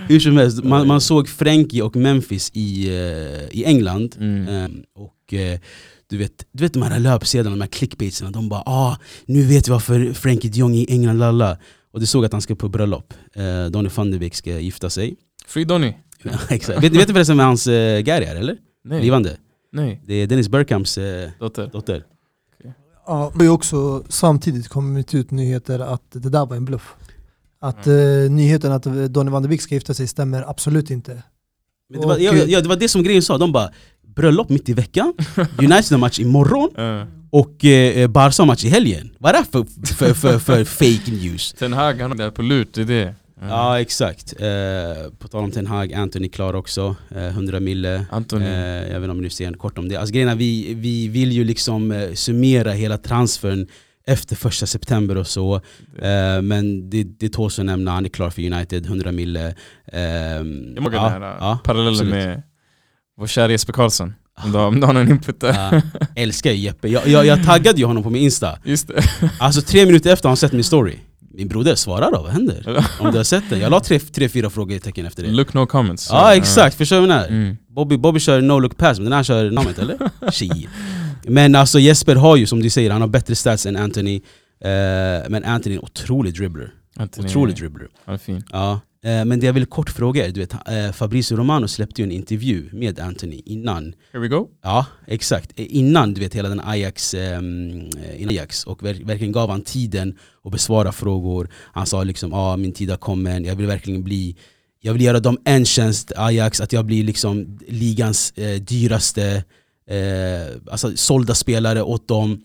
Hur som helst, man, man såg Frankie och Memphis i, eh, i England. Mm. Eh, och eh, du vet, du vet de här löpsedlarna, de här clickbaitserna, de bara ah, nu vet vi varför Frankie de Jong är i England, lalla. Och du såg att han ska på bröllop. Eh, Donny van de Beek ska gifta sig. Free Donny? Ja, Exakt. Vet, vet du förresten vem hans eh, Gary är eller? Nej. Blivande. Nej, Det är Dennis Bergkamps eh, dotter. dotter. Ja, det har också samtidigt kommit ut nyheter att det där var en bluff. Att Mm. eh, nyheten att Donny van de Beek ska gifta sig stämmer absolut inte. Men det, var, Och- ja, ja, det var det som grejen sa, de bara bröllop mitt i veckan, United har match imorgon och eh, Barca har match i helgen. Vad är det för, för, för, för fake news? Ten Hag, han är på lut, det är det. Mm. Ja exakt. Eh, på tal om Ten Hag, Anthony klar också, eh, 100 mille. Antoni. Eh, jag vet inte om ni ser kort om det. Alltså grejen är, vi, vi vill ju liksom eh, summera hela transfern efter första september och så. Eh, men det, det tåls att nämna, han är klar för United, 100 mille. Eh, Jag måste ja, här ja, parallellen absolut. med vår kära Jesper Karlsson. Om du har, om du har någon input där. Ja, älskar Jeppe. Jag, jag, jag taggade ju honom på min Insta. Just det. Alltså tre minuter efter har han sett min story. Min broder, svara då, vad händer? Om du har sett den. Jag la tre, tre fyra frågetecken efter det. Look no comments. Ja exakt, förstår du vad jag menar? Mm. Bobby, Bobby kör no look pass, men den här kör namnet eller? Shit. Men alltså Jesper har ju som du säger, han har bättre stats än Anthony. Eh, men Anthony är en otrolig dribbler. Antoni, Otrolig dribbler. Är fin. Ja. Eh, men det jag vill kort fråga är, du vet, eh, Fabrizio Romano släppte ju en intervju med Anthony innan Here we go. Ja, exakt. Eh, Innan du vet hela den Ajax, ehm, eh, innan Ajax och ver verkligen gav han tiden att besvara frågor. Han sa liksom ja ah, min tid har kommit, jag vill verkligen bli jag vill göra dem en tjänst, Ajax, att jag blir liksom ligans eh, dyraste eh, alltså sålda spelare åt dem.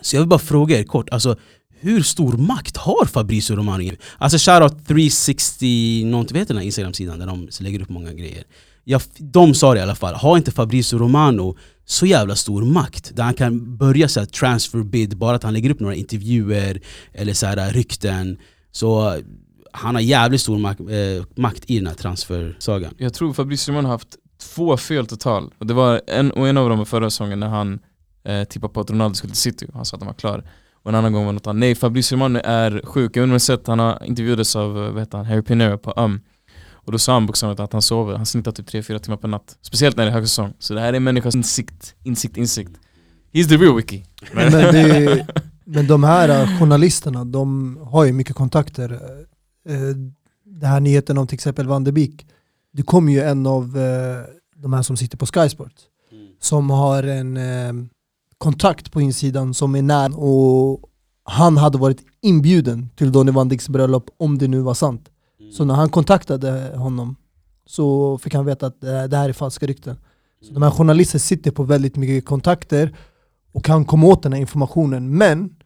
Så jag vill bara fråga er kort, alltså hur stor makt har Fabrizio Romano? Alltså shoutout 360, något, vet den här instagramsidan där de lägger upp många grejer. Ja, de sa det i alla fall, har inte Fabrizio Romano så jävla stor makt där han kan börja så här, transfer bid bara att han lägger upp några intervjuer eller så här, eh, rykten. Så eh, han har jävligt stor makt, eh, makt i den här transfersagan. Jag tror Fabrizio Romano har haft två fel total. Och det var en, och en av dem var förra säsongen när han eh, tippade på att Ronaldo skulle till City. Han sa att han var klar. Och en annan gång var det något annat. Nej, Fabrizio Romano är sjuk. Jag undrar om ni har sett, han har intervjuades av eh, vad heter han, Harry Pinero på UM. Och då sa han bokstavligt att han sover, han snittar typ 3-4 timmar per natt. Speciellt när det är högsäsong. Så det här är en människas insikt, insikt, insikt. He's the real wiki. Men, det, men de här eh, journalisterna, de har ju mycket kontakter. Eh, den här nyheten om till exempel Van de Beek, det kom ju en av eh, de här som sitter på Sky Sport som har en, eh, kontakt på insidan som är nära och han hade varit inbjuden till Donny van Dicks bröllop om det nu var sant. Så när han kontaktade honom så fick han veta att det det här är falska rykten. Så de här journalisterna sitter på väldigt mycket kontakter och kan komma åt den här informationen. Men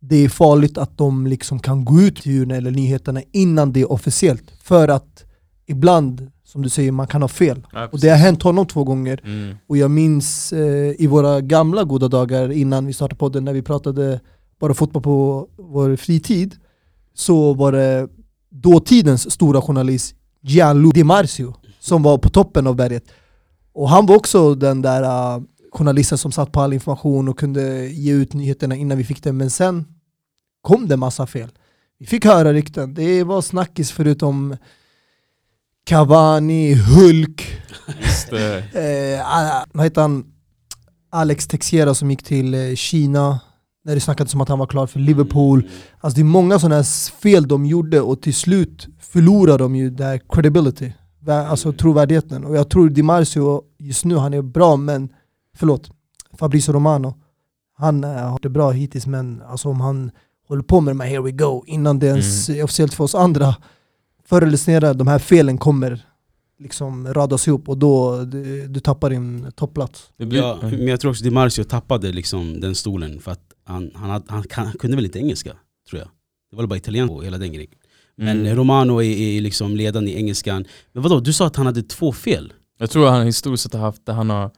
det är farligt att de liksom kan gå ut till eller nyheterna innan det är officiellt. För att ibland, som du säger, man kan ha fel. Ja, Och det har hänt honom två gånger. Mm. Och jag minns eh, i våra gamla goda dagar innan vi startade podden, när vi pratade bara fotboll på vår fritid, så var det dåtidens stora journalist Gianluca Di Marzio som var på toppen av berget. Och han var också den där uh, journalisten som satt på all information och kunde ge ut nyheterna innan vi fick det, men sen kom det massa fel. Vi fick höra rykten, det var snackis förutom Cavani, Hulk, Just det. eh, ah, vad heter han, Alex Texiera som gick till eh, Kina, när det snackades om att han var klar för Liverpool. Alltså det är många sådana fel de gjorde och till slut förlorar de ju det här credibility, vä- alltså trovärdigheten. Och jag tror Di Marzio just nu, han är bra men, förlåt, Fabrizio Romano, han eh, har det bra hittills men alltså om han håller på med de här here we go innan det ens är officiellt för oss andra, förr eller senare, de här felen kommer liksom radas ihop och då du, du tappar din topplats. Ja, men jag tror också Di Marzio tappade liksom den stolen för att han, han, hade, han, kan, han kunde väl inte engelska, tror jag. Det var bara italienska och hela den grejen. Men Mm. Romano är, är liksom ledande i engelskan. Men vadå, du sa att han hade två fel? Jag tror han historiskt sett har haft, han har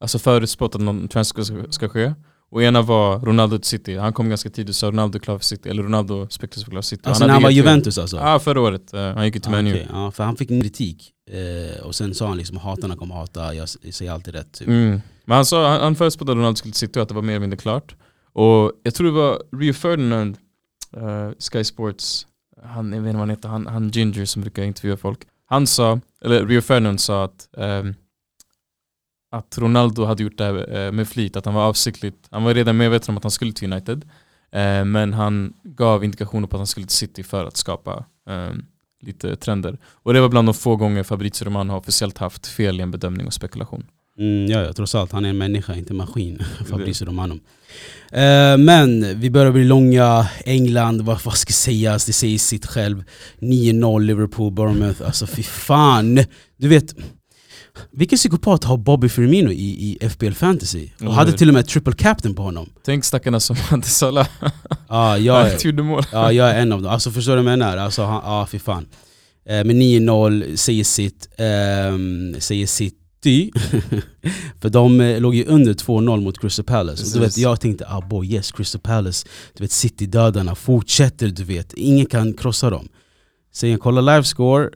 alltså förutspått att någon transfer ska, ska ske. Och ena var Ronaldo till City, han kom ganska tidigt och sa Ronaldo klar för City, eller Ronaldo spektas för klar för City. Alltså hade när han var. Juventus alltså? Ja förra året, Eh, han gick ju till Ah, Man U. okej, ja, för han fick kritik. Eh, och sen sa han liksom hatarna kommer hata, jag, jag säger alltid rätt. Typ. Mm. Men han, sa, han, han förutspådde att Ronaldo skulle till City och att det var mer eller mindre klart. Och jag tror det var Rio Ferdinand, eh, Sky Sports, han, jag vet inte vad han heter, han, han Ginger som brukar intervjua folk. Han sa, eller Rio Ferdinand sa att ehm, att Ronaldo hade gjort det här eh, med flit, att han var avsiktligt, han var redan medveten om att han skulle till United. Eh, men han gav indikationer på att han skulle till City för att skapa ehm, lite trender. Och det var bland de få gånger Fabrizio Romano har officiellt haft fel i en bedömning och spekulation. Mm, ja, ja, trots allt. Han är en människa, inte en maskin. Fabrizio Romano. Eh, men vi börjar bli långa. England, vad, vad ska sägas? Det säger sitt själv. 9-0 Liverpool, Bournemouth. Alltså fy fan. Du vet, vilken psykopat har Bobby Firmino i, i FBL Fantasy? Och Mm. hade till och med triple captain på honom. Tänk stackarna som hade Salah, Ja, jag, han gjorde mål. Ja, jag är en av dem. Alltså förstår du vad jag menar? Alltså, han, ja, fy fan. Eh, men 9-0 säger sitt, ehm, säger sitt City, för de eh, låg ju under 2-0 mot Crystal Palace. Och du vet, jag tänkte ah boy yes, Crystal Palace, du vet City-dödarna fortsätter, du vet. Ingen kan krossa dem. Sen jag kollar livescore,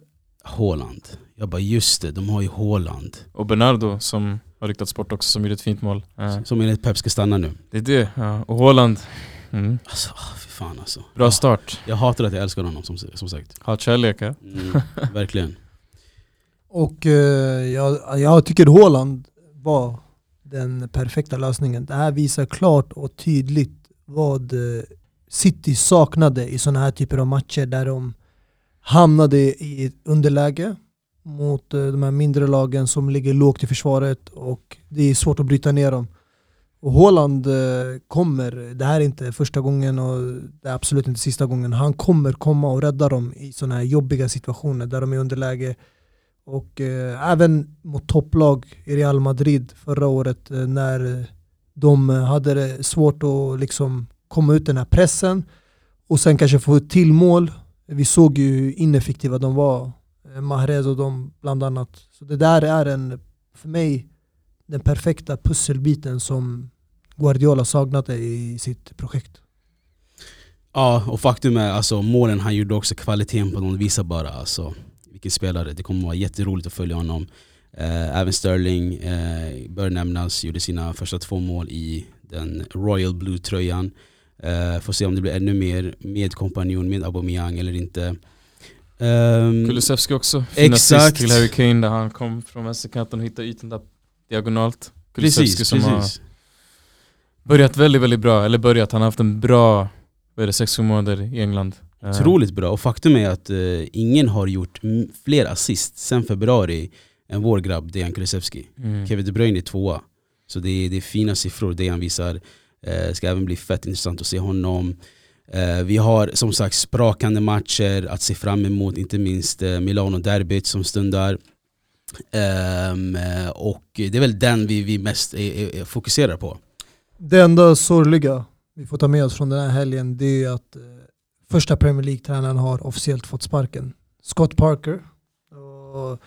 Haaland. Jag bara just det, de har ju Haaland. Och Bernardo som har ryktats bort också som gjorde ett fint mål. Som enligt Pep ska stanna nu. det är det, ja. Och Haaland, mm. Alltså, ah, fy fan alltså. bra start. Jag hatar att jag älskar honom som, som sagt. Hat kärlek ja. Mm, verkligen. Och eh, jag, jag tycker Haaland var den perfekta lösningen. Det här visar klart och tydligt vad eh, City saknade i sådana här typer av matcher där de hamnade i underläge mot eh, de här mindre lagen som ligger lågt i försvaret och det är svårt att bryta ner dem. Och Haaland eh, kommer, det här är inte första gången och det är absolut inte sista gången, han kommer komma och rädda dem i sådana här jobbiga situationer där de är i underläge. Och eh, även mot topplag i Real Madrid förra året eh, när de hade det svårt att liksom komma ut den här pressen och sen kanske få ett till mål. Vi såg ju hur ineffektiva de var, Mahrez och de bland annat. Så det där är en, för mig, den perfekta pusselbiten som Guardiola saknade i sitt projekt. Ja, och faktum är alltså målen han gjorde också, kvaliteten på dem visar bara alltså, vilken spelare. Det kommer vara jätteroligt att följa honom. Eh, även Sterling eh, bör nämnas, gjorde sina första två mål i den Royal Blue-tröjan. Eh, får se om det blir ännu mer med kompanjon, med Aubameyang eller inte. Ehm, Kulusevski också, fin Exakt. till Harry Kane där han kom från vänsterkanten och hittade ytan där diagonalt. Kulusevski precis, som har precis. börjat väldigt, väldigt bra, eller börjat, han har haft en bra, vad är det, sex månader i England. Eh, Otroligt bra, och faktum är att eh, ingen har gjort fler assist sen februari än vår grabb Dejan Kulusevski. Mm. Kevin De Bruyne är tvåa. Så det är, det är fina siffror det han visar. Eh, ska även bli fett intressant att se honom. Eh, vi har som sagt sprakande matcher att se fram emot, inte minst eh, Milano-derbyt som stundar. Ehm, eh, och det är väl den vi, vi mest fokuserar på. Det enda sorgliga vi får ta med oss från den här helgen det är att första Premier League-tränaren har officiellt fått sparken. Scott Parker. Och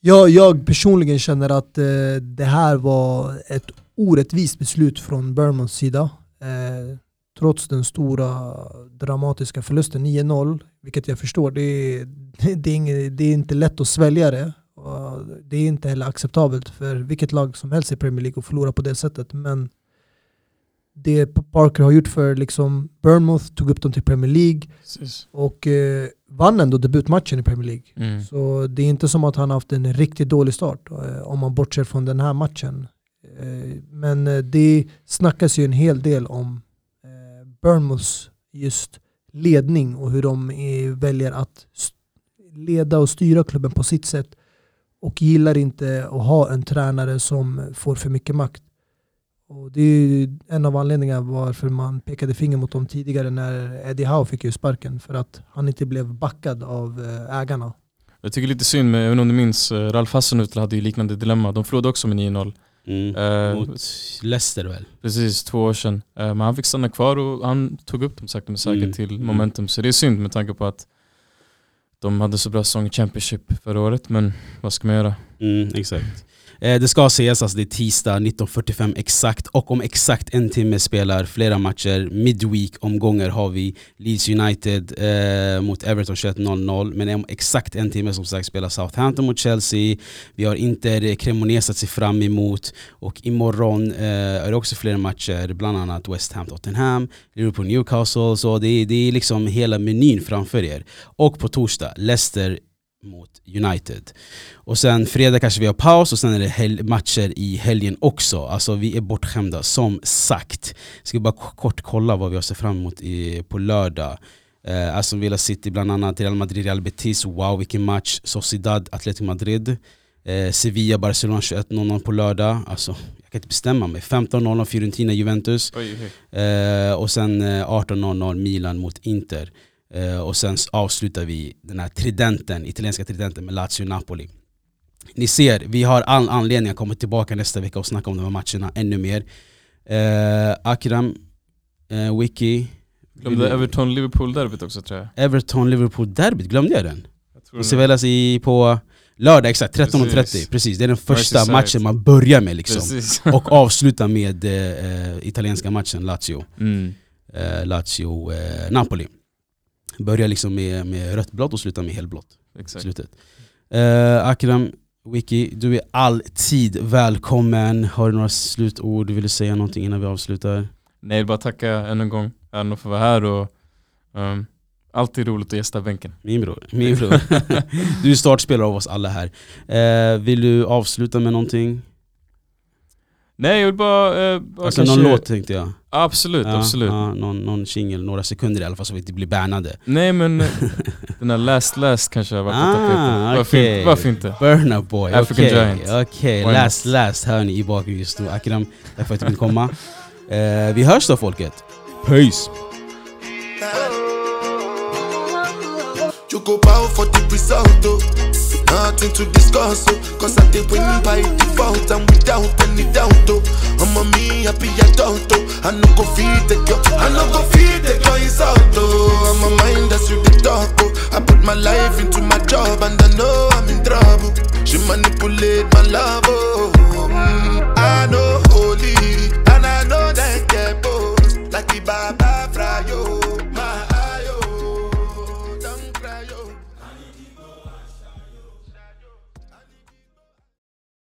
jag, jag personligen känner att det här var ett orättvist beslut från Burmans sida. Trots den stora dramatiska förlusten 9-0, vilket jag förstår, det är, det, är inget, det är inte lätt att svälja det. Det är inte heller acceptabelt för vilket lag som helst i Premier League att förlora på det sättet. Men det Parker har gjort för liksom Bournemouth, tog upp dem till Premier League Precis. och eh, vann ändå debutmatchen i Premier League. Mm. Så det är inte som att han har haft en riktigt dålig start eh, om man bortser från den här matchen. Eh, men eh, det snackas ju en hel del om Burnmouths just ledning och hur de väljer att leda och styra klubben på sitt sätt och gillar inte att ha en tränare som får för mycket makt. Och det är en av anledningarna varför man pekade finger mot dem tidigare när Eddie Howe fick ju sparken. För att han inte blev backad av eh, ägarna. Jag tycker lite synd, men även om du minns, eh, Ralf Hassenhüttl hade ju liknande dilemma. De förlorade också med 9-0. Mm, uh, mot Leicester väl? Precis, två år sedan. Uh, men han fick stanna kvar och han tog upp dem sakta men säkert mm, till mm. momentum. Så det är synd med tanke på att de hade så bra säsong i Championship förra året, men vad ska man göra? Mm, exakt. Eh, det ska ses, alltså det är tisdag 19.45 exakt och om exakt en timme spelar flera matcher. Midweek-omgångar har vi Leeds United eh, mot Everton 21.00 men om exakt en timme som sagt spelar Southampton mot Chelsea. Vi har Inter Cremonese att se fram emot och imorgon eh, är det också flera matcher, bland annat West Ham Tottenham, Liverpool Newcastle. Så det det är liksom hela menyn framför er. Och på torsdag, Leicester mot United. Och sen fredag kanske vi har paus och sen är det matcher i helgen också. Alltså vi är bortskämda, som sagt. Jag ska bara kort kolla vad vi har sett fram emot i, på lördag. Eh, Aston Villa City bland annat, Real Madrid, Real Betis, wow vilken match. Sociedad, Atletico Madrid. Eh, Sevilla, Barcelona 21.00 på lördag. Alltså, jag kan inte bestämma mig. 15.00 Fiorentina, Juventus. Oj, oj. Eh, och sen 18.00 eh, Milan mot Inter. Eh, och sen avslutar vi den här tridenten, italienska tridenten med Lazio-Napoli. Ni ser, vi har all anledning att komma tillbaka nästa vecka och snacka om de här matcherna ännu mer. Eh, Akram, eh, Wiki. Glömde Everton-Liverpool-derbyt också tror jag. Everton-Liverpool-derbyt, glömde jag den? Jag det spelas i, på lördag, exakt 13.30. Precis. Precis. Det är den första matchen man börjar med liksom. och avslutar med eh, italienska matchen Lazio. Mm. Eh, Lazio-Napoli. Eh, Börjar liksom med, med rött blått och slutar med helblått. Exakt. Slutet. Uh, Akram, Wiki, du är alltid välkommen. Har du några slutord? Vill du säga någonting innan vi avslutar? Nej, bara tacka än en gång. Äran att få vara här och um, alltid roligt att gästa bänken. Min bror. Min bror. du är startspelare av oss alla här. Uh, vill du avsluta med någonting? Nej jag vill bara... Eh, alltså kanske... någon låt tänkte jag Absolut, ja, absolut ja, Någon, någon jingle, några sekunder i alla fall så vi inte blir bannade Nej men den här Last Last kanske har varit ah, på tapeten varför, okay. varför inte? Burna boy, African okay. Giant Okej, okay. Last Last hör ni i bakgrunden just nu Akram, tack för att du vill komma uh, Vi hörs då folket Peace! You go bow for the result, oh. Nothing to discuss, oh. Cause I did win by default and without any doubt, oh. I'm a me happy adult, oh. I no go feed the girl, I no go feed the girl insult, oh. I'm a mind that's you the talk, oh. I put my life into my job and I know I'm in trouble. She manipulate my love, oh. Mm, I know holy and I know that get both like the Baba.